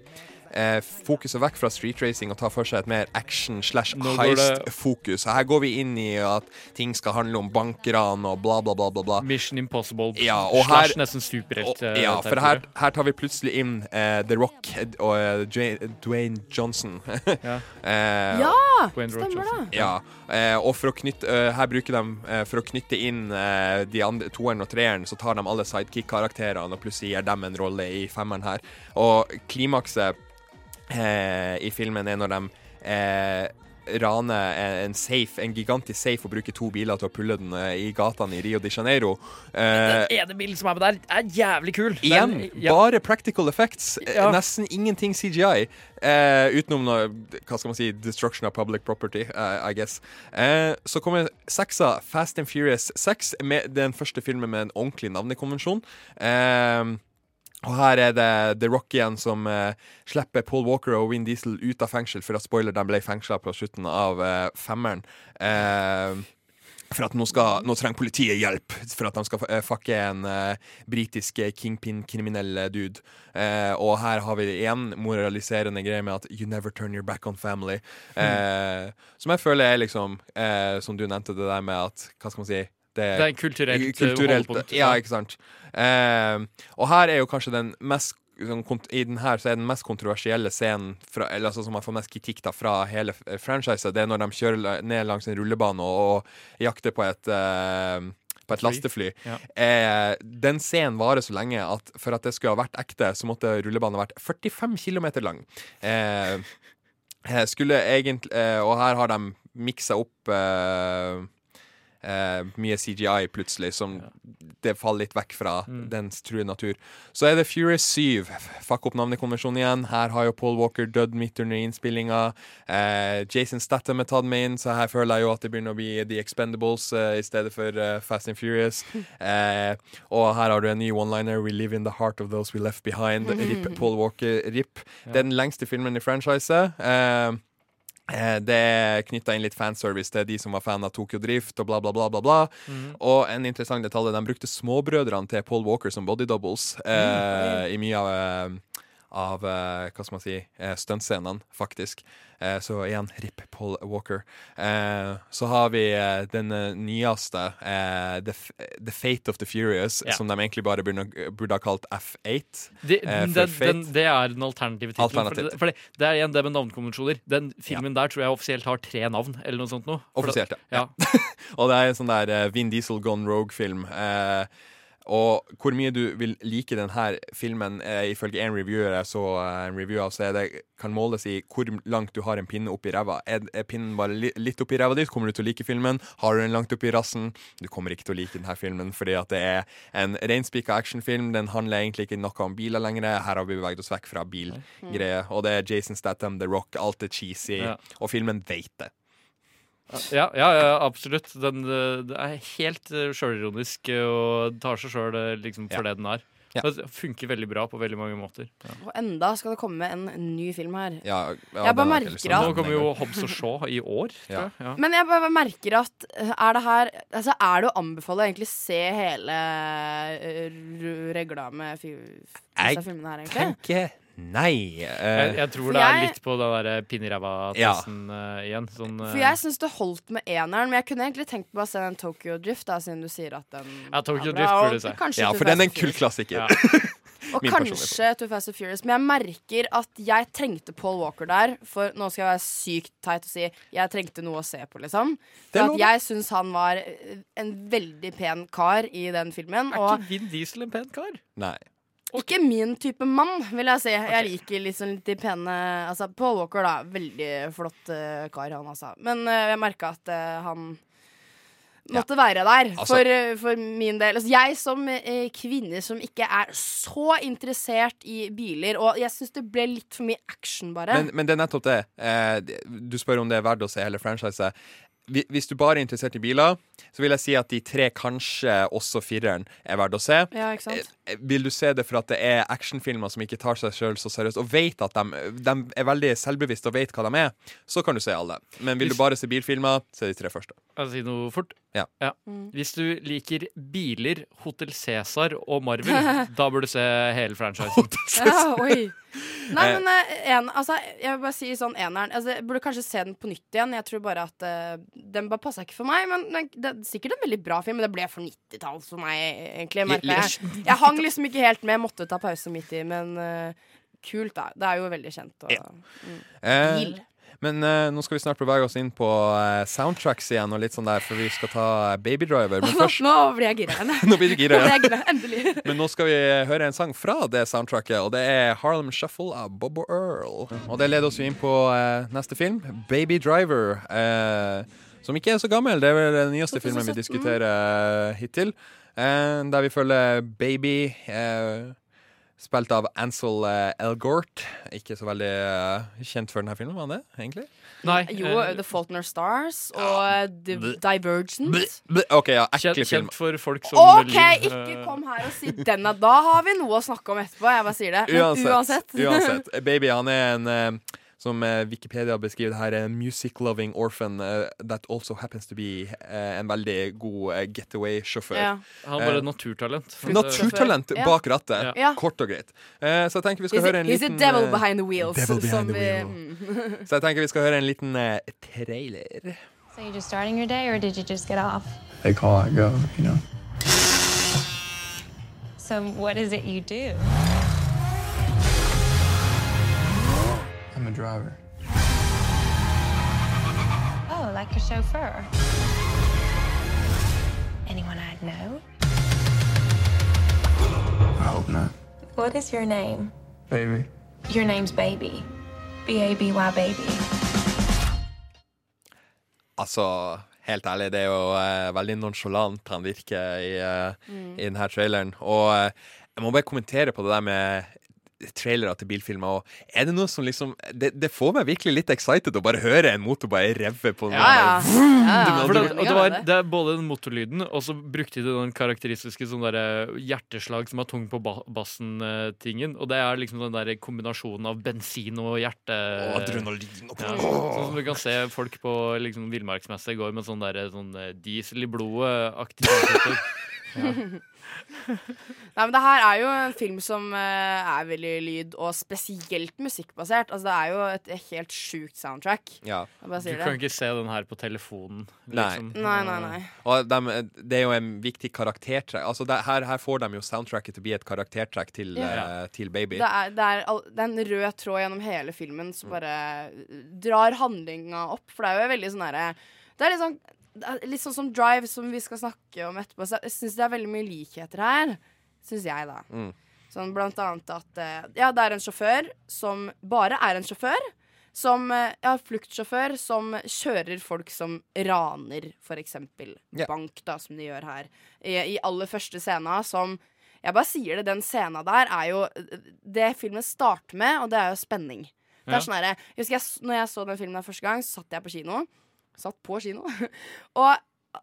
eh, Fokuset vekk fra street racing og tar for seg et mer action slash heist-fokus. Her går vi inn i at ting skal handle om bankran og bla, bla, bla. bla, bla. Mission Impossible Ja, og her, slash nesten superhelt. eh, ja, for her, her tar vi plutselig inn eh, The Rock eh, og eh, Dwayne, Dwayne Johnson. Ja. Eh, Ja, stemmer Johnson. det. ja, eh, og for å knytte eh, Her bruker de eh, For å knytte inn eh, de andre toeren og treeren, så tar de alle sidekick-karakterene og plutselig gir dem en rolle i femmeren her. Og klimakset eh, i filmen er når de eh, raner en, safe, en gigantisk safe og bruker to biler til å pulle den eh, i gatene i Rio de Janeiro. Eh, Den ene bilen som er med der, er jævlig kul. Den- Igjen, ja. bare practical effects. Eh, Ja. Nesten ingenting CGI. Eh, utenom noe, hva skal man si, destruction of public property, uh, I guess. Eh, så kommer seksa, Fast and Furious 6, med den første filmen med en ordentlig navnekonvensjon. Eh, og her er det The Rock igjen som uh, slipper Paul Walker og Vin Diesel ut av fengsel, for at spoiler, de ble fengsla på slutten av uh, femmeren. Uh, for at nå, skal, nå trenger politiet hjelp for at de skal uh, fucke en uh, britisk kingpin-kriminell dude. Uh, og her har vi én moraliserende greie med at you never turn your back on family. Eh, Som jeg føler er liksom, som du nevnte, det der med at Hva skal man si? Det er en kulturelt, eh, holdepunkt, Ja, ikke sant. Eh, og her er jo kanskje den mest sånn, I den her så er den mest kontroversielle scenen fra, eller, altså, som har fått mest kritikk da, fra hele franchiset, det er når de kjører ned langs en rullebane og, og jakter på et uh, på et lastefly. Ja. Eh, den scenen varer så lenge at for at det skulle ha vært ekte, så måtte rullebanen ha vært 45 km lang. Eh, eh, skulle egentlig eh, Og her har de miksa opp eh, eh, mye CGI plutselig, som det faller litt vekk fra Mm. dens true natur. Så er det Furious 7. Fuck opp navnekonvensjonen igjen. Her har jo Paul Walker dødd midt under innspillinga. Eh, Jason Statham er tatt med inn, så her føler jeg jo at det begynner å bli The Expendables eh, i stedet for eh, Fast and Furious. Eh, og her har du en ny one-liner. We live in the heart of those we left behind. Rip Paul Walker. Rip. Det er den lengste filmen i franchiset. Eh, Det er knytta inn litt fanservice til de som var fan av Tokyo Drift og bla, bla, bla. bla, bla. Mm. Og en interessant detalj, de brukte småbrødrene til Paul Walker som body doubles eh, i mye av, eh, av eh, hva skal man si, eh, stuntscenene, faktisk. Eh, så igjen, RIP Paul Walker. Eh, så har vi eh, den eh, nyeste, eh, the, the Fate of the Furious, Ja. som de egentlig bare burde, burde ha kalt F8. Det, eh, den, det er den alternative tittelen. For, det- for det, det er igjen det med navnekonvensjoner. Den filmen der tror jeg offisielt har tre navn, eller noe sånt noe. Offisielt, det- ja. Og det er en sånn der Vin Diesel Gone Rogue-film. Eh, og hvor mye du vil like denne filmen, eh, ifølge en reviewer jeg så eh, en review av, så er det, kan måles i hvor langt du har en pinne oppi ræva. Er, er pinnen bare li, litt oppi ræva ditt, kommer du til å like filmen. Har du den langt oppi rassen, du kommer ikke til å like denne filmen, fordi at det er en reinspikka actionfilm. Den handler egentlig ikke noe om biler lenger. Her har vi beveget oss vekk fra bilgreier. Og det er Jason Statham, The Rock, alt er cheesy, Ja. og filmen vet det. Ja, ja, ja absolutt. Den den er helt eh, sjølironisk eh, og tar seg sjøl liksom, for det den er. Ja. Det funker veldig bra på veldig mange måter. Ja. Og enda skal det komme en ny film her. Ja, ja, Jeg bare merker at- Nå kommer jo Hobbs og Shaw i år, Ja. Ja. Men jeg bare merker at eh, er det her Altså, er det å anbefale å egentlig se hele regla med disse filmene her, egentlig? tenker nei. Jeg, Eh, jeg tror det det er litt på den der pinne i ræva-testen eh, igjen. Sånn, For eh, jeg syns det holdt med eneren, men jeg kunne egentlig tenkt på å se den Tokyo Drift, da, siden du sier at den Ja, Tokyo bra, Drift burde du se. ja, for den er en kultklassiker. ja. Og Min kanskje Too Fast and Furious, men jeg merker at jeg trengte Paul Walker der. For nå skal jeg være sykt teit og si jeg trengte noe å se på, liksom. Er For at jeg syns han var en veldig pen kar i den filmen. Er Og ikke Vin Diesel en pen kar? Nei. Ikke min type mann, vil jeg si. Jeg liker liksom litt de pene Altså, Paul Walker, da. Veldig flott uh, kar, han altså. Men uh, jeg merka at uh, han måtte være der Altså- for, for min del. Altså, jeg som kvinne som ikke er så interessert i biler, og jeg syns det ble litt for mye action, bare. Men, men det er nettopp det. Du spør om det er verdt å se hele franchiset. Hvi- Hvis du bare er interessert i biler, så vil jeg si at de tre, kanskje også fireren, er verdt å se. Ja, ikke sant? Eh, Vil du se det for at det er actionfilmer som ikke tar seg sjøl så seriøst, og vet at de, de er veldig selvbevisste og vet hva de er, så kan du se alle. Men vil du bare se bilfilmer, så er de tre første. Jeg vil si noe fort? Ja. Hvis du liker biler, Hotell Cæsar og Marvel, da bør du se hele franchisen. Ja, oi. Nei, Eh. men eh, en, altså, jeg vil bare si sånn eneren altså, Jeg burde kanskje se den på nytt igjen. Jeg tror bare at uh, Den bare passa ikke for meg. Men den- det er sikkert en veldig bra film, men det ble for 90-tall for meg, egentlig. Jeg. jeg hang liksom ikke helt med. Jeg Måtte ta pause midt i, men uh, kult, da. Det er jo veldig kjent. Og, mm. Eh, Bil. Men uh, nå skal vi snart bevege oss inn på uh, soundtracks igjen, og litt sånn der, for vi skal ta eh, Baby Driver. Men Nå, først nå blir jeg gira igjen. Nå blir du gira, igjen. Endelig. Men nå skal vi høre en sang fra det soundtracket, og det er Harlem Shuffle av Bobo Earl. Og det leder oss jo inn på uh, neste film, Baby Driver. som ikke er så gammel. Det er vel den nyeste filmen vi diskuterer eh, hittil. der vi følger Baby, spilt av Ansel eh, Elgort. Ikke så veldig eh, kjent for denne filmen, var han det, egentlig? Nei. Jo, The Faulkner Stars og The Divergent. OK, ja, ekle film. kjent for folk som OK, liv, ikke eh, kom her og si den. da. Har vi noe å snakke om etterpå. Jeg bare sier det. Uansett. uansett. uansett. Baby han er en eh, som eh, Wikipedia beskriver det her, en music-loving orphan eh, that also happens to be eh, en veldig god eh, getaway-sjåfør. Ja. Han var et Eh, naturtalent. Naturtalent Ja. bak rattet. Ja. Kort og greit. Eh, så jeg tenker vi skal He's, høre en he's liten a devil eh, behind the wheels. devil behind som the wheel. mm. Så jeg tenker vi skal høre en liten eh, trailer. So you're just starting your day, or did you just get off? They call, I go, you know. So what is it you do? I'm a driver. Oh, like a chauffeur. Anyone I'd know? I hope not. What is your name? Baby. Your name's Baby. B A B Y Baby. Altså, helt ærlig, det er jo eh, veldig nonsjalant han virker i, eh, Mm. i denne traileren. Og eh, jeg må bare kommentere på det der med trailere til bilfilmer. Og er det noe som liksom det, det får meg virkelig litt excited å bare høre en motor bare revve på Ja, ja. Vroom! Ja, ja. Det, og det, var, det er både den motorlyden, og så brukte de den karakteristiske sånn der, hjerteslag som er tung på ba bassen-tingen. Og det er liksom den der kombinasjonen av bensin og hjerte... Og adrenalin og ja, Sånn som du kan se folk på liksom, villmarksmesse går med sånn, der, sånn eh, diesel i blodet-aktig T-skjorter. Nei, men det her er jo en film som eh, er veldig lyd, og spesielt musikkbasert. Altså, det er jo et helt sjukt soundtrack. Ja. Jeg bare Du kan det. ikke se den her på telefonen. Nei. Liksom. Nei, nei, nei. Og de, det er jo en viktig karaktertrekk. Altså det, her, her får de jo soundtracket til å bli et karaktertrekk til, Ja. uh, til Baby. Det er, det, er, all- det er en rød tråd gjennom hele filmen som bare drar handlinga opp. For det er jo veldig sånn herre Det er litt sånn Litt sånn som Drive, som vi skal snakke om etterpå. Så jeg syns det er veldig mye likheter her. Syns jeg, da. Mm. Sånn blant annet at eh, Ja, det er en sjåfør som bare er en sjåfør. Som eh, Ja, fluktsjåfør som kjører folk som raner, for eksempel. Yeah. Bank, da, som de gjør her. I, I aller første scena som Jeg bare sier det, den scena der er jo Det filmen starter med, og det er jo spenning. Det Ja. er sånn herre husker jeg, når jeg så den filmen der første gang, så satt jeg på kino. Satt på kino. og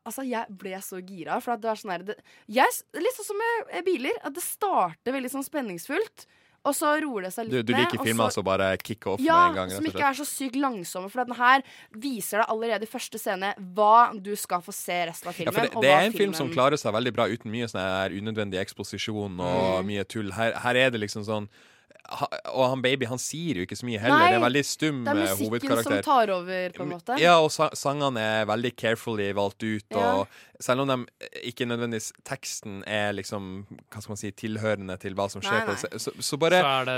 altså, jeg ble så gira. For at det var sånn her det, jeg, Litt sånn som med eh, biler. At det starter veldig sånn spenningsfullt. Og så roer det seg litt ned. du liker og filmer så- som bare kicker off ja, med en gang? som ikke er så sykt langsomme. For den her viser deg allerede i første scene hva du skal få se resten av Ja, filmen. for det, det er en film som klarer seg veldig bra uten mye sånn her unødvendig eksposisjon og Mm. mye tull. Her, her er det liksom sånn Og han baby han sier jo ikke så mye heller. Nei, det er veldig stum hovedkarakter. Det er eh, musikken som tar over, på en måte. Ja, og sangene er veldig carefully valgt ut. Ja. Og selv om de ikke nødvendigvis teksten er liksom Hva skal man si tilhørende til hva som skjer, Nei, på så, så, bare Så er det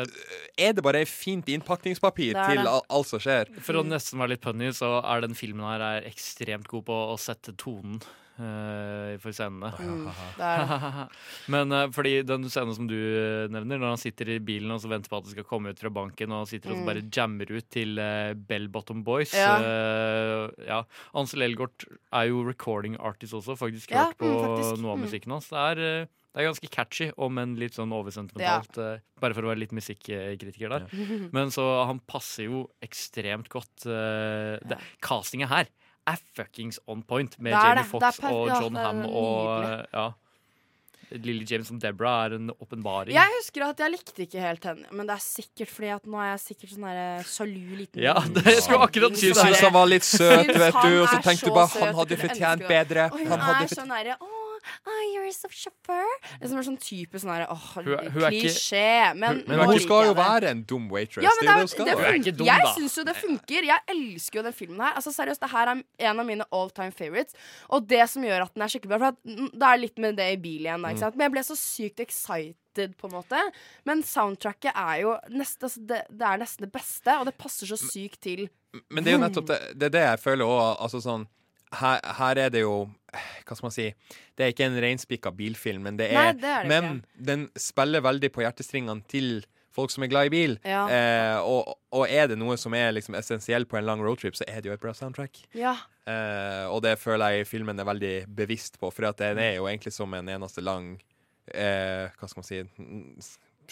er det bare fint innpakningspapir til alt som skjer. For å nesten være litt punny, så er den filmen her er ekstremt god på å sette tonen Uh, for scenene. Mm, det er det. Men uh, fordi den scenen som du eh, nevner, når han sitter i bilen og så venter på at det skal komme ut fra banken, og han sitter og så Mm. bare jammer ut til uh, Bell Bottom Boys Ja. eh, ja. Ansel Elgort er jo recording artist også, faktisk Ja, hørt på mm, faktisk. noe av Mm. musikken hans. Det er, eh, det er ganske catchy, om enn litt sånn oversentimentalt. eh, bare for å være litt musikkritiker der. Men så han passer jo ekstremt godt. Uh, det, castinget her er fuckings on point med Jamie Fox og John Hamm og ja. Lily James som Deborah er en åpenbaring. Jeg husker at jeg likte ikke helt henne, men det er sikkert fordi at nå er jeg sikkert sånn der sjalu liten Ja, det jeg skulle akkurat si Du syns han var litt søt, vet du, og så tenkte du bare han hadde fortjent bedre. Og hun Han hadde er sånn derre oh, you're a chauffeur. Det er som en sånn type sånn her, åh, Hun er- hun er klisjé. Men, Men hun skal jo være en dum waitress. Ja, men det er det, det hun funker. jeg syns jo det funker. Jeg elsker jo den filmen her. Altså seriøst, Det her er en av mine all time favorites. Og det som gjør at den er skikkelig bra For at, mm, Det er litt med det i bil igjen, da, Mm. ikke sant? Men jeg ble så sykt excited, på en måte. Men soundtracket er jo nest, altså, det, det er nesten det beste, og det passer så sykt til. Men det er jo nettopp det, det, er det jeg føler òg. Altså sånn her, her er det jo Hva skal man si? Det er ikke en reinspikka bilfilm, men det Nei, er det er det Men den spiller veldig på hjertestringene til folk som er glad i bil. Ja. Eh, og, og er det noe som er liksom essensielt på en lang roadtrip, så er det jo et bra soundtrack. Ja. Eh, og det føler jeg filmen er veldig bevisst på, for at den er jo egentlig som en eneste lang eh, Hva skal man si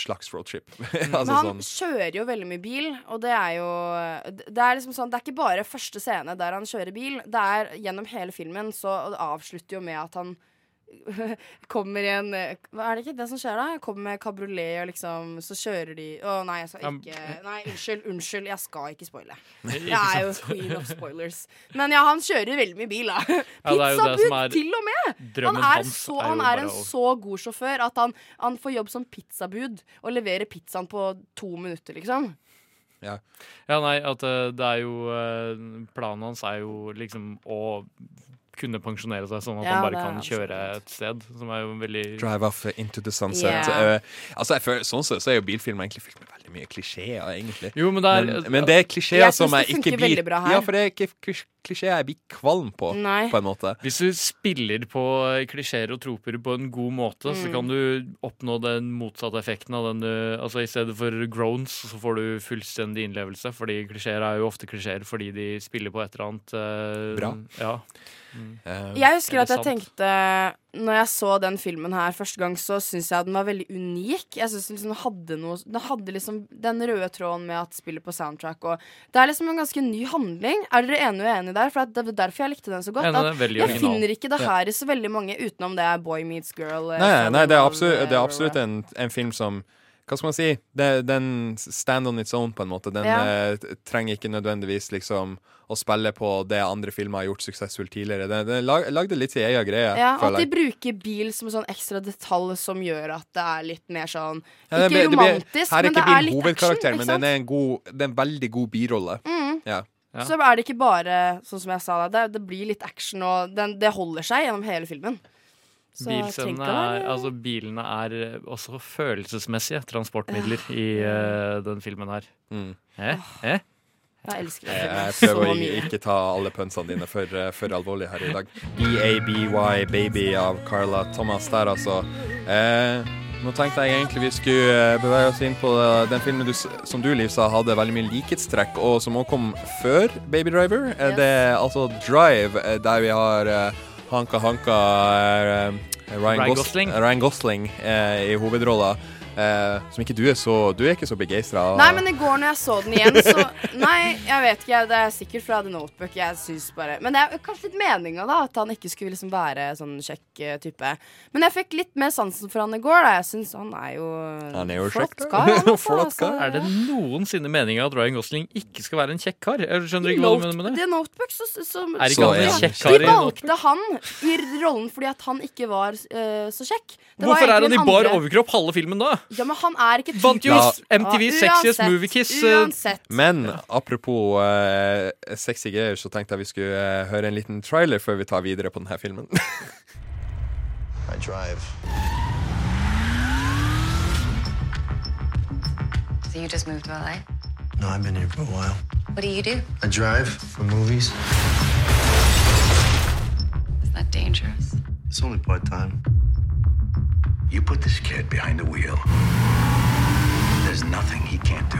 slags roadtrip. Men altså han sånn kjører jo veldig mye bil, og det er jo Det er liksom sånn Det er ikke bare første scene der han kjører bil. Det er gjennom hele filmen, så og det avslutter jo med at han kommer i en Hva er det ikke det som skjer da? Kommer med kabriolet, og liksom Så kjører de Å nei, jeg skal ikke Nei, unnskyld, unnskyld. Jeg skal ikke spoile. Jeg er jo queen of spoilers. Men ja, han kjører veldig mye bil, da. Pizzabud, ja, til og med! Han er, så, han er en så god sjåfør at han, han får jobb som pizzabud og leverer pizzaen på to minutter, liksom. Ja. Ja, nei, at eh, det er jo eh, Planen hans er jo liksom å kunne pensjonere seg, sånn at Ja, han bare det kan kjøre et sted. Som er jo veldig Drive off into the sunset. Yeah. Uh, altså jeg føler, sånn sett så er jo bilfilm egentlig fylt med veldig mye klisjeer, egentlig. Jo, men det er- men, men det er klisjeer som jeg ikke blir bra her. Ja, for det er ikke klisjeer jeg blir kvalm på, Nei. på en måte. Hvis du spiller på klisjeer og troper på en god måte, så Mm. kan du oppnå den motsatte effekten av den du Altså I stedet for groans, så får du fullstendig innlevelse. Fordi klisjeer er jo ofte klisjeer fordi de spiller på et eller annet eh, Bra. Ja. Jeg husker at jeg sant. tenkte Når jeg så den filmen her første gang, så syns jeg den var veldig unik. Jeg synes liksom Den hadde noe Den hadde liksom den røde tråden med at spiller på soundtrack og Det er liksom en ganske ny handling. Er dere enige og enige der? For at det er derfor jeg likte den så godt. At jeg original. finner ikke det her i så veldig mange utenom det er Boy Meets Girl. eh, Nei, nei, nei det, er absolutt, det er eh, absolutt en, en film som Hva skal man si? Det, den stand on its own, på en måte. Den Ja. eh, trenger ikke nødvendigvis liksom å spille på det andre filmer har gjort suksessfullt tidligere. Den, den lag, lagde litt sin egen greie, Ja, at de bruker bil som en sånn ekstra detalj som gjør at det er litt mer sånn Ja, det Ikke blir- det blir- romantisk, er men det er bilen litt hovedkarakter, action. Men den er en, god, det er en veldig god birolle. Mm. Ja. Så er det ikke bare sånn som jeg sa det, det blir litt action, og den, det holder seg gjennom hele filmen. Være- er, altså Bilene er eh, også følelsesmessige transportmidler i uh, den filmen her. Mm. Eh? Eh? Jeg elsker det. den jeg prøver så å ikke ta alle pønsene dine for, eh, for alvorlig her i dag. EABY Baby av Carla Thomas der, altså. Eh, nå tenkte jeg egentlig vi skulle eh, bevege oss inn på eh, den filmen du, som du, Liv, sa hadde veldig mye likhetstrekk, og som også kom før Baby Driver. Yes. Det er altså Drive, eh, der vi har eh, Hanka Hanka eh, Ryan, Ryan Gosling. Ryan Gosling eh, i hovedrolla. Eh, som ikke du er så Du er ikke så begeistra av. Nei, men i går når jeg så den igjen, så Nei, jeg vet ikke. Det er sikkert fra The Notebook. Jeg synes bare Men det er kanskje litt meninga, da. At han ikke skulle liksom være sånn kjekk eh, type. Men jeg fikk litt mer sansen for han i går, da. Jeg syns han er jo Han er jo flott kjekk, da. kar. han, altså. Flott kar. Er det noensinne meninga at Ryan Gosling ikke skal være en kjekk kar? Jeg skjønner ikke hva du mener med det. The Notebook, så, så, Er ikke han en kjekk kar De valgte han i rollen fordi at han ikke var uh, så kjekk. Det var Hvorfor er han i bar andre- overkropp halve filmen da? Ja, men han er ikke Vant jo Ja. MTV Ja, Sexiest uansett, Movie Kiss. eh, Uansett. Men apropos uh, sexy greier, så tenkte jeg vi skulle uh, høre en liten trailer før vi tar videre på denne filmen. I drive. So you just moved to LA? No, I've been here for a while. What do you do? I drive for movies. Is that dangerous? It's only part time. You put this kid behind the wheel. There's nothing he can't do.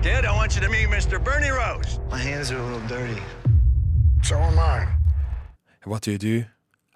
Kid, I want you to meet Mr. Bernie Rose. My hands are a little dirty. So am I. What do you do?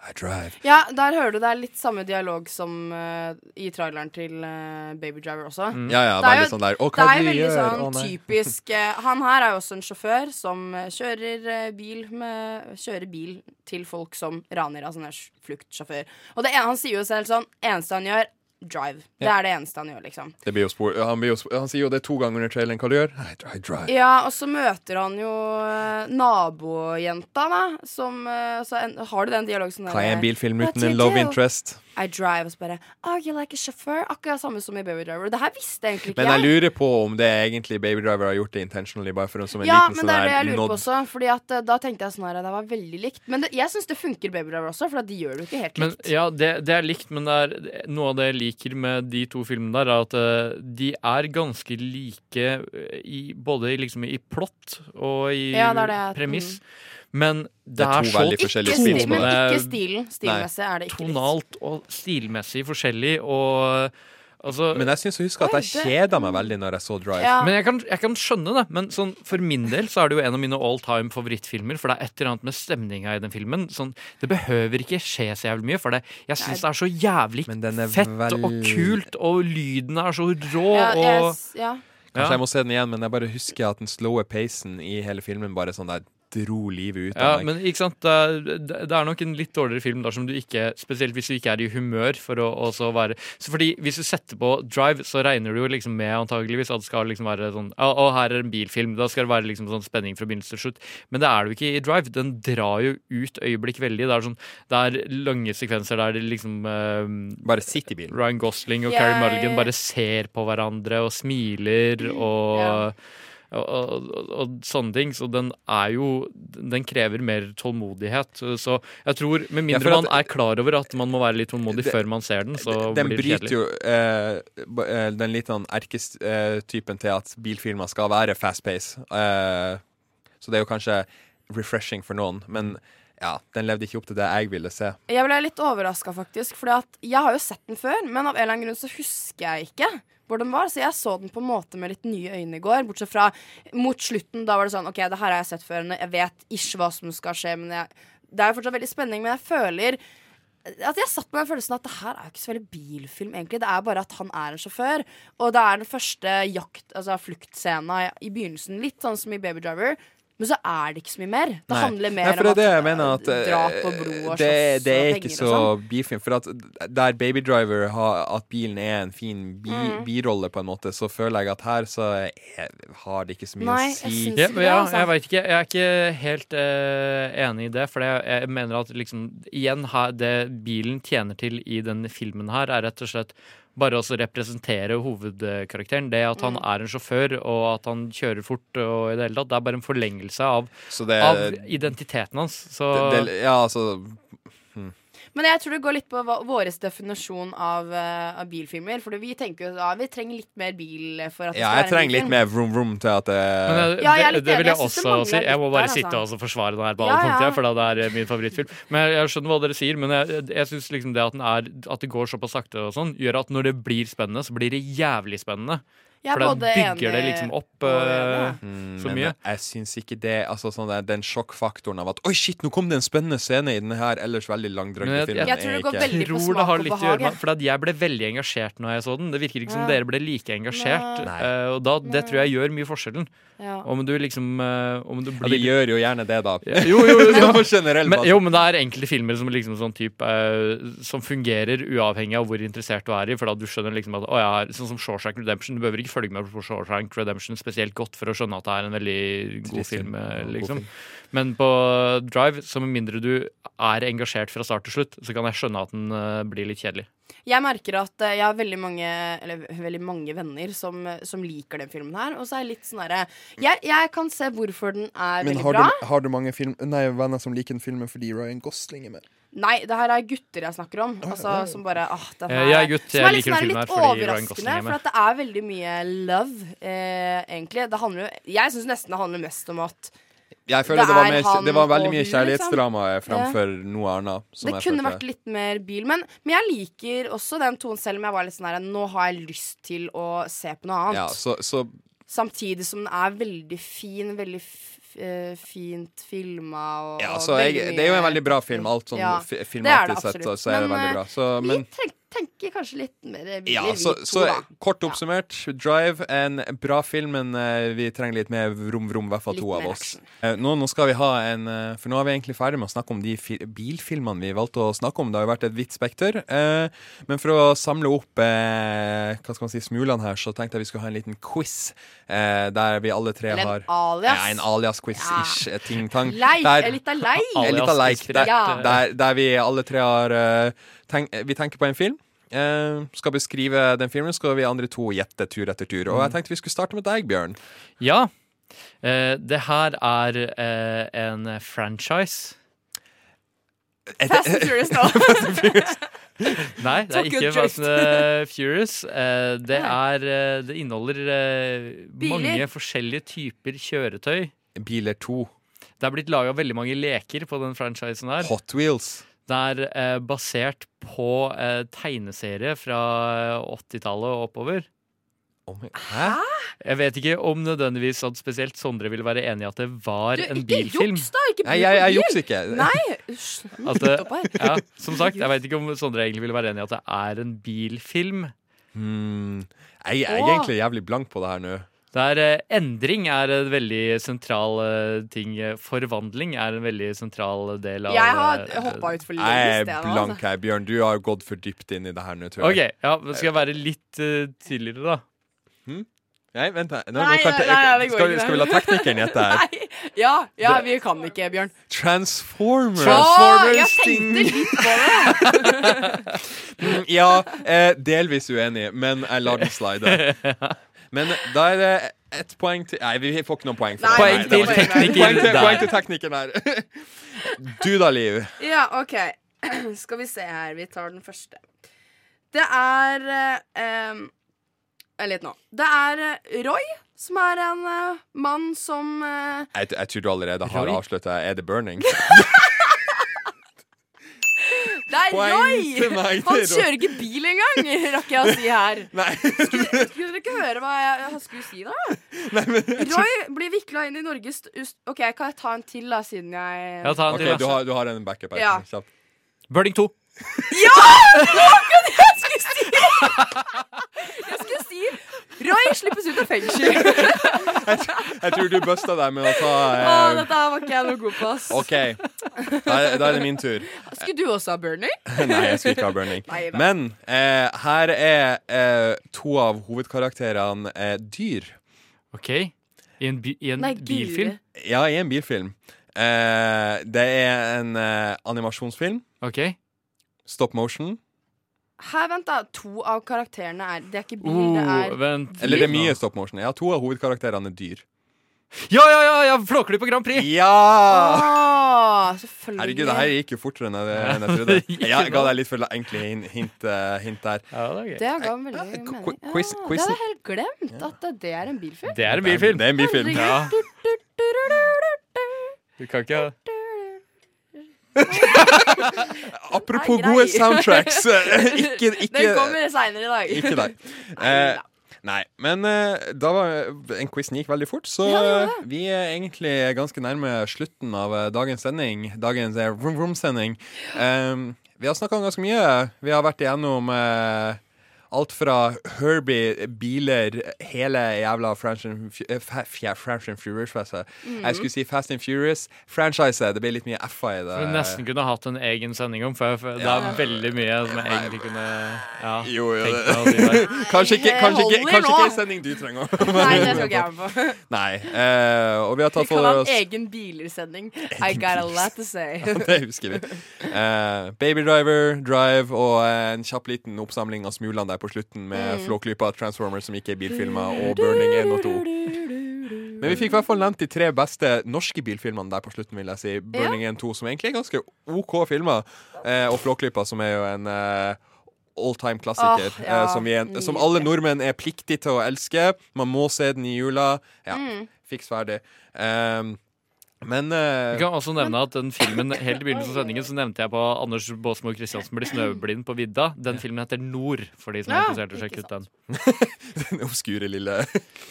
I drive. Ja, der hører du det er litt samme dialog som uh, i traileren til uh, Baby Driver også. Mm. Ja, ja, Det er veldig jo- sånn der, «Å, hva Det er veldig gjør? sånn oh, typisk uh, Han her er jo også en sjåfør som kjører bil med Kjører bil til folk som raner, altså er fluktsjåfør. Og det ene, han sier jo selv sånn Eneste han gjør, drive. Det er det eneste han gjør, liksom. Det blir han, blir han sier jo det to ganger under traileren. Hva du gjør I, I drive. Ja, og så møter han jo eh, nabojenta, da, som eh, så en, Har du den dialogen sånn Hva er en bilfilm uten en love interest? I drive, og så bare Oh, you like a chauffeur? Akkurat samme som i Baby Driver. Det her visste egentlig ikke Men jeg lurer på om det egentlig Baby Driver har gjort det intentionally, bare for en, som en Ja, liten men sånn det er det jeg lurer på også. Fordi at eh, Da tenkte jeg sånn her Det var veldig likt. Men det, jeg syns det funker Baby Driver også, for at de gjør det jo ikke helt Men, likt. ja, det, det er likt, men det er, noe av det jeg liker med de to filmene der, er at uh, de er ganske like eh, i, både i, liksom, i plott og i Ja, det det. Mm. Men det, Det er er, så Ikke stil, men ikke stilen. Stilmessig er det ikke likt. Tonalt og stilmessig forskjellig, og altså Men jeg syns å huske at jeg det- kjeda meg veldig når jeg så Drive. Ja. Men jeg kan, jeg kan skjønne det. Men sånn, for min del så er det jo en av mine all time favorittfilmer. For det er et eller annet med stemninga i den filmen. Sånn, det behøver ikke skje så jævlig mye. For det, jeg syns det er så jævlig er fett og kult, og lyden er så rå. Ja, jeg, og s- ja. Kanskje Ja. jeg må se den igjen, men jeg bare husker at den slowe pacen i hele filmen bare sånn der dro livet ut Ja, deg. men ikke sant det er, det er nok en litt dårligere film dersom du ikke Spesielt hvis du ikke er i humør for å også være så Fordi hvis du setter på Drive, så regner du jo liksom med antageligvis at det skal liksom være sånn Å, å, her er en bilfilm. Da skal det være liksom sånn spenning fra begynnelse til slutt. Men det er det jo ikke i Drive. Den drar jo ut øyeblikk veldig. Det er sånn Det er lange sekvenser der det liksom uh, Bare sitter i bilen. Ryan Gosling og yeah. Carrie Mulligan bare ser på hverandre og smiler og Ja. Og, og, og, sånne ting. Så den er jo Den krever mer tålmodighet. Så jeg tror, med mindre ja, at- man er klar over at man må være litt tålmodig Det- før man ser den, så den blir det kjedelig. Den bryter jo eh, den litt sånn erkestypen til at bilfilmer skal være fast pace. Eh, så det er jo kanskje refreshing for noen, men ja, den levde ikke opp til det jeg ville se. Jeg ble litt overraska, faktisk. For jeg har jo sett den før, men av en eller annen grunn så husker jeg ikke hvor den var. Så jeg så den på en måte med litt nye øyne i går. Bortsett fra mot slutten, da var det sånn OK, det her har jeg sett før. Jeg vet ikke hva som skal skje, men jeg, det er jo fortsatt veldig spenning. Men jeg føler at jeg satt med den følelsen at det her er jo ikke så veldig bilfilm, egentlig. Det er bare at han er en sjåfør. Og det er den første jakt, altså fluktscena i begynnelsen, litt sånn som i Baby Driver. Men så er det ikke så mye mer. Det Nei. handler mer Nei, om det det at jeg mener at eh, drap og blod og det, slåss det er og ikke så sånn. bilfilm. For at der Baby Driver har at bilen er en fin bi, Mm. birolle, på en måte, så føler jeg at her så er, har det ikke så mye Nei, å jeg si. Jeg, Ja, det, ja, altså. jeg veit ikke. Jeg er ikke helt uh, enig i det. For jeg, jeg mener at liksom Igjen, her, det bilen tjener til i denne filmen her, er rett og slett bare å representere hovedkarakteren. Det at han Mm. er en sjåfør, og at han kjører fort og i det hele tatt. Det er bare en forlengelse av, Så det, av identiteten hans. Så det, det, ja, altså Men jeg tror det går litt på vår definisjon av, eh, av bilfilmer. For vi tenker jo ja, vi trenger litt mer bil for at det Ja, skal være en jeg trenger litt mer vroom vroom til at det Men Ja, jeg er det, litt det vil jeg Jeg også si. Jeg må bare der, sitte altså. og forsvare den her på alle ja. punkter, for det er min favorittfilm. Men jeg, jeg skjønner hva dere sier, men jeg, jeg syns liksom det at, den er, at det går såpass sakte, og sånn, gjør at når det blir spennende, så blir det jævlig spennende. Jeg er For da bygger det liksom opp uh. Mm, så men mye. Jeg syns ikke det Altså sånn der, Den sjokkfaktoren av at Oi, shit, nå kom det en spennende scene i denne her ellers veldig Men langdragne jeg, filmen. jeg, tror det går veldig på smak har og behag, gjøre med. For at jeg ble veldig engasjert når jeg så den. Det virker ikke som Ja. dere ble like engasjert. Eh, og da, det tror jeg gjør mye forskjellen. Ja. Om du liksom uh, Om du blir... Ja, det gjør jo gjerne det, da. Jo, jo, jo, Men, jo, men det er enkelte filmer som liksom sånn type Som fungerer uavhengig av hvor interessert du er i. For da du skjønner liksom at å, ja, Sånn som Shawshank Redemption. Du behøver ikke følge med på Shawshank Redemption spesielt godt for å skjønne at det er en veldig god Trist film. eh, god liksom. film. Men på Drive, så med mindre du er engasjert fra start til slutt, så kan jeg skjønne at den eh, blir litt kjedelig. Jeg merker at eh, jeg har veldig mange Eller veldig mange venner som, som liker den filmen her. Og så er jeg litt sånn herre jeg, jeg kan se hvorfor den er Men veldig har bra. Men har du mange film, nei, venner som liker den filmen fordi Ryan Gosling er med? Nei, det her er gutter jeg snakker om. Altså, som bare ah, det Eh, her, jeg er gutt, Som jeg er litt, liker sånn den her, filmen litt her fordi Ryan Gosling overraskende. er. For at det er veldig mye love, eh, egentlig. Det handler Jeg syns nesten det handler mest om at Jeg føler Det det, var, er mer, det var veldig mye kjærlighetsdrama liksom. framfor noe annet. som Det jeg kunne følte. vært litt mer bil, men, men jeg liker også den tonen, selv om jeg var litt sånn her Nå har jeg lyst til å se på noe annet. Ja, så, så Samtidig som den er veldig fin, veldig fint filma og Ja, så jeg, det er jo en veldig bra film. Alt sånn Ja, filmatisk sett, så er det veldig eh, bra. Så, men Vi tenk, tenker kanskje litt mer billig, ja, vi så, to, så da. kort oppsummert, Drive, en bra film, men uh, vi trenger litt mer vrom-vrom, i hvert fall to av oss. Uh, nå, nå skal vi ha en uh, For nå er vi egentlig ferdig med å snakke om de fi bilfilmene vi valgte å snakke om. Det har jo vært et vidt spekter. Eh, men for å samle opp hva skal man si, smulene her, så tenkte jeg vi skulle ha en liten quiz eh, der vi alle tre Eller en alias. Ja, en alias-quiz-ish. Ja. Ting-tang. Leik, Der- en liten leik. en liten leik der, Ja. der, der vi alle tre har tenk, Vi tenker på en film. eh, skal beskrive den filmen, skal vi andre to gjette tur etter tur. Og Mm. jeg tenkte vi skulle starte med deg, Bjørn. Ja. Eh, det her er eh, en franchise. Fast and Furious, da. Nei, det er ikke Fast and uh, Furious. Eh, det, er, eh, det inneholder eh, Biler. mange forskjellige typer kjøretøy. Biler 2. Det er blitt laga veldig mange leker på den franchisen her. Hot Wheels. Det er eh, basert på eh, tegneserie fra 80-tallet og oppover. Hæ? Jeg vet ikke om nødvendigvis at spesielt Sondre ville være enig i at det var Du, en ikke bilfilm. juks, da! Ikke Nei, jeg- jeg jukser ikke. Nei. At ja, som sagt, jeg vet ikke om Sondre egentlig ville være enig i at det er en bilfilm. Hmm. Jeg, jeg er egentlig jævlig blank på det her nå. Det er, eh, endring er en veldig sentral eh, ting. Forvandling er en veldig sentral del av Jeg har eh, hoppa ut for Jeg lengst, er jeg, er blank altså. her, Bjørn. Du har gått for dypt inn i det her nå, tror OK, jeg. ja, skal jeg være litt uh, tydeligere, da? Nei, vent. her. nå Nei, kan, nei, nei, det går skal, ikke. skal vi la teknikeren gjette her? Nei. Ja, ja, vi kan ikke, Bjørn. Transformers. Å, jeg tenkte litt på det! Mm, Ja, eh, delvis uenig, men jeg lar den slide. Men da er det ett poeng til Nei, vi får ikke noen poeng. for Nei. Poeng til Poeng til, poeng til teknikeren her. Du da, Liv. Ja, OK. Skal vi se her. Vi tar den første. Det er eh, Litt nå. Det er eh, Roy, som er en uh, mann som uh, Jeg, jeg tror du allerede har avslutta. Er det burning? Det er Poeng Roy! Han er kjører ikke bil engang, rakk jeg å si her. Nei. Skulle dere ikke høre hva jeg, jeg skulle si, da? Roy blir vikla inn i Norges OK, kan jeg ta en til, da, siden jeg Ja, ta en Ok, til. du har, du har en backup her. Ja. Burning 2. Ja! Nå kunne jeg skulle si! Jeg skulle si Roy slippes ut av fengsel. Jeg tror du busta deg med å ta Å, eh, dette her var ikke jeg noe god på, ass. OK. Da er, da er det min tur. Skulle du også ha burning? Nei, jeg skal ikke ha burning. Nei. Men eh, her er eh, to av hovedkarakterene eh, dyr. OK. I en, bi i en Nei, bilfilm. Ja, i en bilfilm. Eh, det er en eh, animasjonsfilm. OK. Stop motion. Her, vent, da. To av karakterene er Det er ikke bil, det Oh, er vent. Eller det er mye stop motion. Ja, to av hovedkarakterene er dyr. Ja, ja, ja! ja Flåklypa Grand Prix! Ja! Åh, selvfølgelig. Herregud, det her gikk jo fortere enn jeg, enn jeg trodde. Jeg ga deg litt for enkle hint, eh, hint der. Ja, det er gøy. Det ga veldig qu- mening. quiz- Ja, det hadde jeg helt glemt, at det er en bilfilm. Det er en bilfilm. Det er en bilfilm. Ja. Du-du-du-du-du-du. Kan ikke Apropos gode soundtracks. eh, ikke, ikke, Den kommer seinere i dag. Ikke deg. Eh, nei, men eh, da var en quizen gikk veldig fort, så eh, vi er egentlig ganske nærme slutten av eh, dagens sending. Dagens eh, Vroom Vroom-sending. Eh, vi har snakka om ganske mye. Vi har vært igjennom eh, alt fra Herbie, biler, hele jævla French and, fja- French and Furious. Mhm. Jeg skulle si Fast and Furious. Franchise, det ble litt mye F-a i det. Du vi nesten kunne hatt en egen sending om, for det Ja. er veldig mye som jeg egentlig kunne ja, Jo, jo, tenkt meg å si. Kanskje ikke, kanskje ikke, kanskje ikke en sending du trenger Nei, det skal ikke jeg med på. Nei. uh, og vi har Vi tatt kan for ha en egen bilersending. I got a lot to say. Ja, det husker vi. Uh, Baby Driver, Drive og en kjapp liten oppsamling av smulene der på slutten med Mm. Flåklypa, Transformers som ikke er bilfilmer, og Burning 1 og 2. Men vi fikk i hvert fall nevnt de tre beste norske bilfilmene der på slutten, vil jeg si. Burning 1 2, som egentlig er ganske OK filmer, eh, og Flåklypa, som er jo en eh, all time klassiker. Oh, ja, eh, som, vi er, som alle nordmenn er pliktig til å elske. Man må se den i jula. Ja, Mm. fiks ferdig. Um, men uh, Vi kan også nevne at den filmen Helt i begynnelsen av sendingen så nevnte jeg på Anders Baasmo Christiansen blir snøblind på vidda. Den filmen heter Nord, for de som er interessert i å sjekke ut den. den obskure lille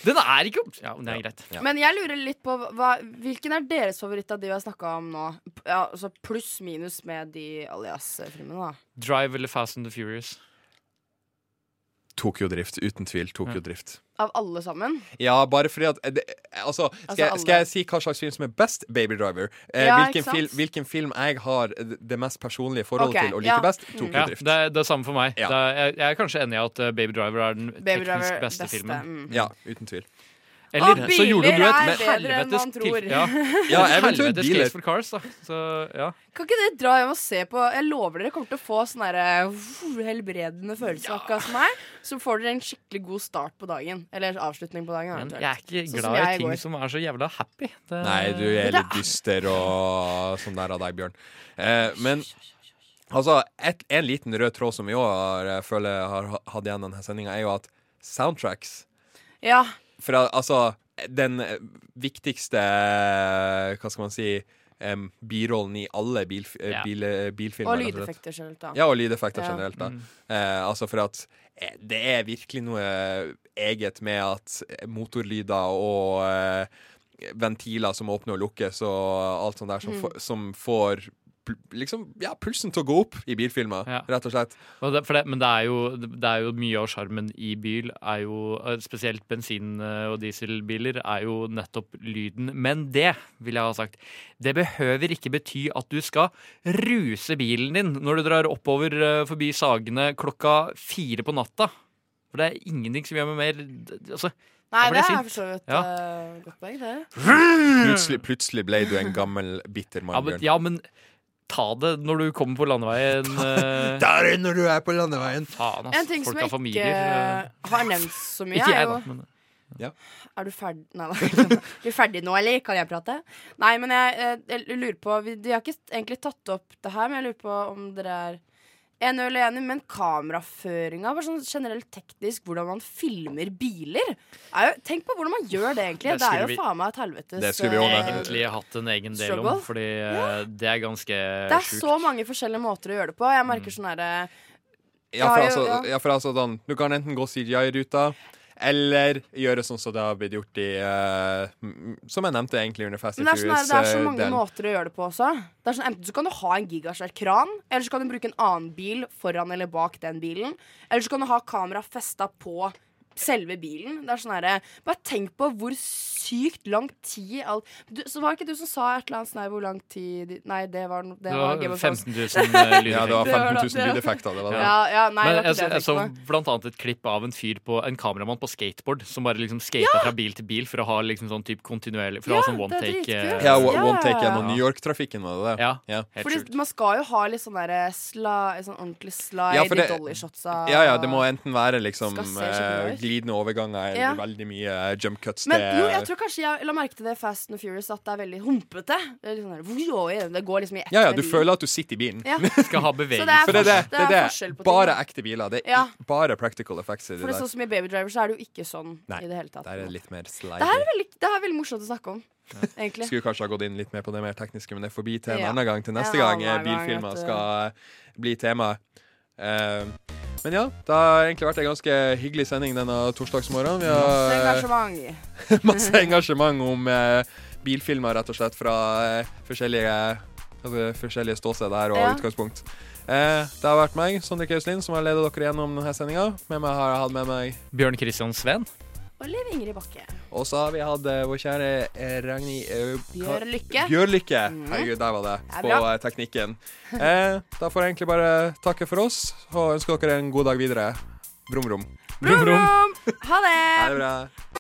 Den er ikke obs... Ja, men det er greit. Men jeg lurer litt på hva, hvilken er deres favoritt av de vi har snakka om nå? Ja, altså Pluss minus med de Alias-filmene, da. Drive eller Fast and the Furious? Tokyo Drift. Uten tvil. Tokyo Drift. Av alle sammen. Ja, bare fordi at eh, det, Altså, skal, Altså, skal jeg si hva slags film som er best? Baby Driver. Eh, Ja, hvilken, sant? hvilken film jeg har det mest personlige forholdet okay, til og liker ja. best? mm. Drift. Ja, det er det er samme for meg. Ja. Det er, jeg, er kanskje enig i at uh, Baby Driver er den Baby teknisk Driver, beste, beste, filmen. mm. Ja, uten tvil. Eller så gjorde du et helvetes tror. Ja, Ja, eventuelt helvetes biler. Case for Cars, da. Så, ja. Kan ikke dere dra hjem og se på Jeg lover dere kommer til å få sånn derre, uh, helbredende følelse akkurat som meg. Så får dere en skikkelig god start på dagen. Eller avslutning på dagen. Men jeg er ikke Sånn glad i ting går. som er så jævla happy. Det, Nei, du er litt dyster og sånn der av deg, Bjørn. Eh, men altså, et, en liten rød tråd som vi òg føler har hatt igjen denne sendinga, er jo at soundtracks Ja. For altså, den eh, viktigste eh, Hva skal man si um, birollen i alle bil, eh, Ja. bil, bilfilmer. Og lydeffekter generelt, da. Ja, og lydeffekter Ja. generelt. da Mm. Uh, Altså for at det er virkelig noe eget med at motorlyder og uh, ventiler som åpner og lukkes og alt sånt der som, Mm. får- som får liksom, ja, pulsen til å gå opp i bilfilmer, Ja. rett og slett. Og det, for det, men det er, jo, det er jo mye av sjarmen i bil, er jo eh, spesielt bensin- og dieselbiler, er jo nettopp lyden. Men det, vil jeg ha sagt, det behøver ikke bety at du skal ruse bilen din når du drar oppover eh, forbi Sagene klokka fire på natta. For det er ingenting som gjør meg mer altså, Nei, det er for så vidt Ja. uh, godt poeng, det. Plutselig, plutselig ble du en gammel, bitter mann, Ja, men, Bjørn. ja, men ta det når du kommer på landeveien. Ta det når du er på landeveien! Faen, ass. En ting Folk som har jeg familier. ikke eh. har nevnt så mye, Ikke er jeg, jo da. Men, Ja. Er du ferdig Nei, da. Er du ferdig nå, eller? Kan jeg prate? Nei, men jeg, jeg, jeg lurer på vi, De har ikke egentlig tatt opp det her, men jeg lurer på om dere er enig eller enig, men kameraføringa, var sånn generelt teknisk, hvordan man filmer biler er jo, Tenk på hvordan man gjør det, egentlig. Det Det, er jo vi- faen meg et helvetes Det skulle vi også eh, egentlig hatt en egen del struggle. om, fordi eh, det er ganske sjukt. Det er sjukt. så mange forskjellige måter å gjøre det på. Jeg merker sånn herre Ja, for Ja, altså, ja, ja. ja, for altså sånn, Du kan enten gå CGI-ruta, eller gjøre sånn som det har blitt gjort i uh, Som jeg nevnte egentlig under Fast and det er, sånn det er så mange Furious-delen. måter å gjøre det på også. Det er sånn, enten så kan du ha en gigasvær kran, eller så kan du bruke en annen bil foran eller bak den bilen. Eller så kan du ha kamera festa på selve bilen. Det er sånn herre Bare tenk på hvor sykt lang tid alt du, Så var det ikke du som sa et eller annet sånn her hvor lang tid Nei, det var, det Det var var Game of Thrones. 15 000 lydeffekter. Ja, det var Det 15 000 det. lydeffekter. Det var det. Ja, ja, nei, Men det var jeg, jeg jeg så blant annet et klipp av en fyr på En kameramann på skateboard som bare liksom skata fra bil til bil for å ha liksom sånn type kontinuerlig For å ha sånn one take. eh, Ja, Ja. one take gjennom New York-trafikken, var det det? Ja, ja. helt Fordi sjukt. man skal jo ha litt sånn derre sla, sånn ordentlig slide Ja, for det- i av Ja, ja, det må enten være liksom Glidende overganger Ja. veldig mye eh, jump cuts. Men det- jo, jeg tror kanskje jeg la merke til det Fast and Furious at det er veldig humpete. Det, er litt sånn det går liksom i ett ja, ja, du føler at du sitter i bilen. Ja. Skal ha Så det er det er det. er det er det. forskjell på ting, Bare ekte biler. Det er Ja. bare practical effects i det For er der. sånn som i Baby Driver så er det jo ikke sånn Nei, i det hele tatt. Der er litt mer slidey. Det her er veldig, det her er veldig morsomt å snakke om, Ja. Skulle kanskje ha gått inn litt mer på det mer tekniske, men det får bli til en Ja. annen gang. Til neste En gang eh, gang, bilfilmer skal eh, bli tema. Eh, men ja, det har egentlig vært en ganske hyggelig sending denne torsdagsmorgenen. Vi Masse har engasjement. masse engasjement om eh, bilfilmer, rett og slett, fra eh, forskjellige, altså, forskjellige ståsted der og Ja. utgangspunkt. Eh, det har vært meg, Sondre Kauslin, som har ledet dere gjennom denne sendinga. Med meg har jeg hatt med meg Bjørn Christian Sveen. Og Liv Ingrid Bakke. Og så har vi hatt eh, vår kjære eh, Ragnhild eh, Lykke. Bjørlykke. Bjørlykke. Mhm. Herregud, der var det. Det På bra. eh, teknikken. Eh, da får jeg egentlig bare takke for oss og ønske dere en god dag videre. Brum, brum. Brum, brum. Ha det! Ha det bra.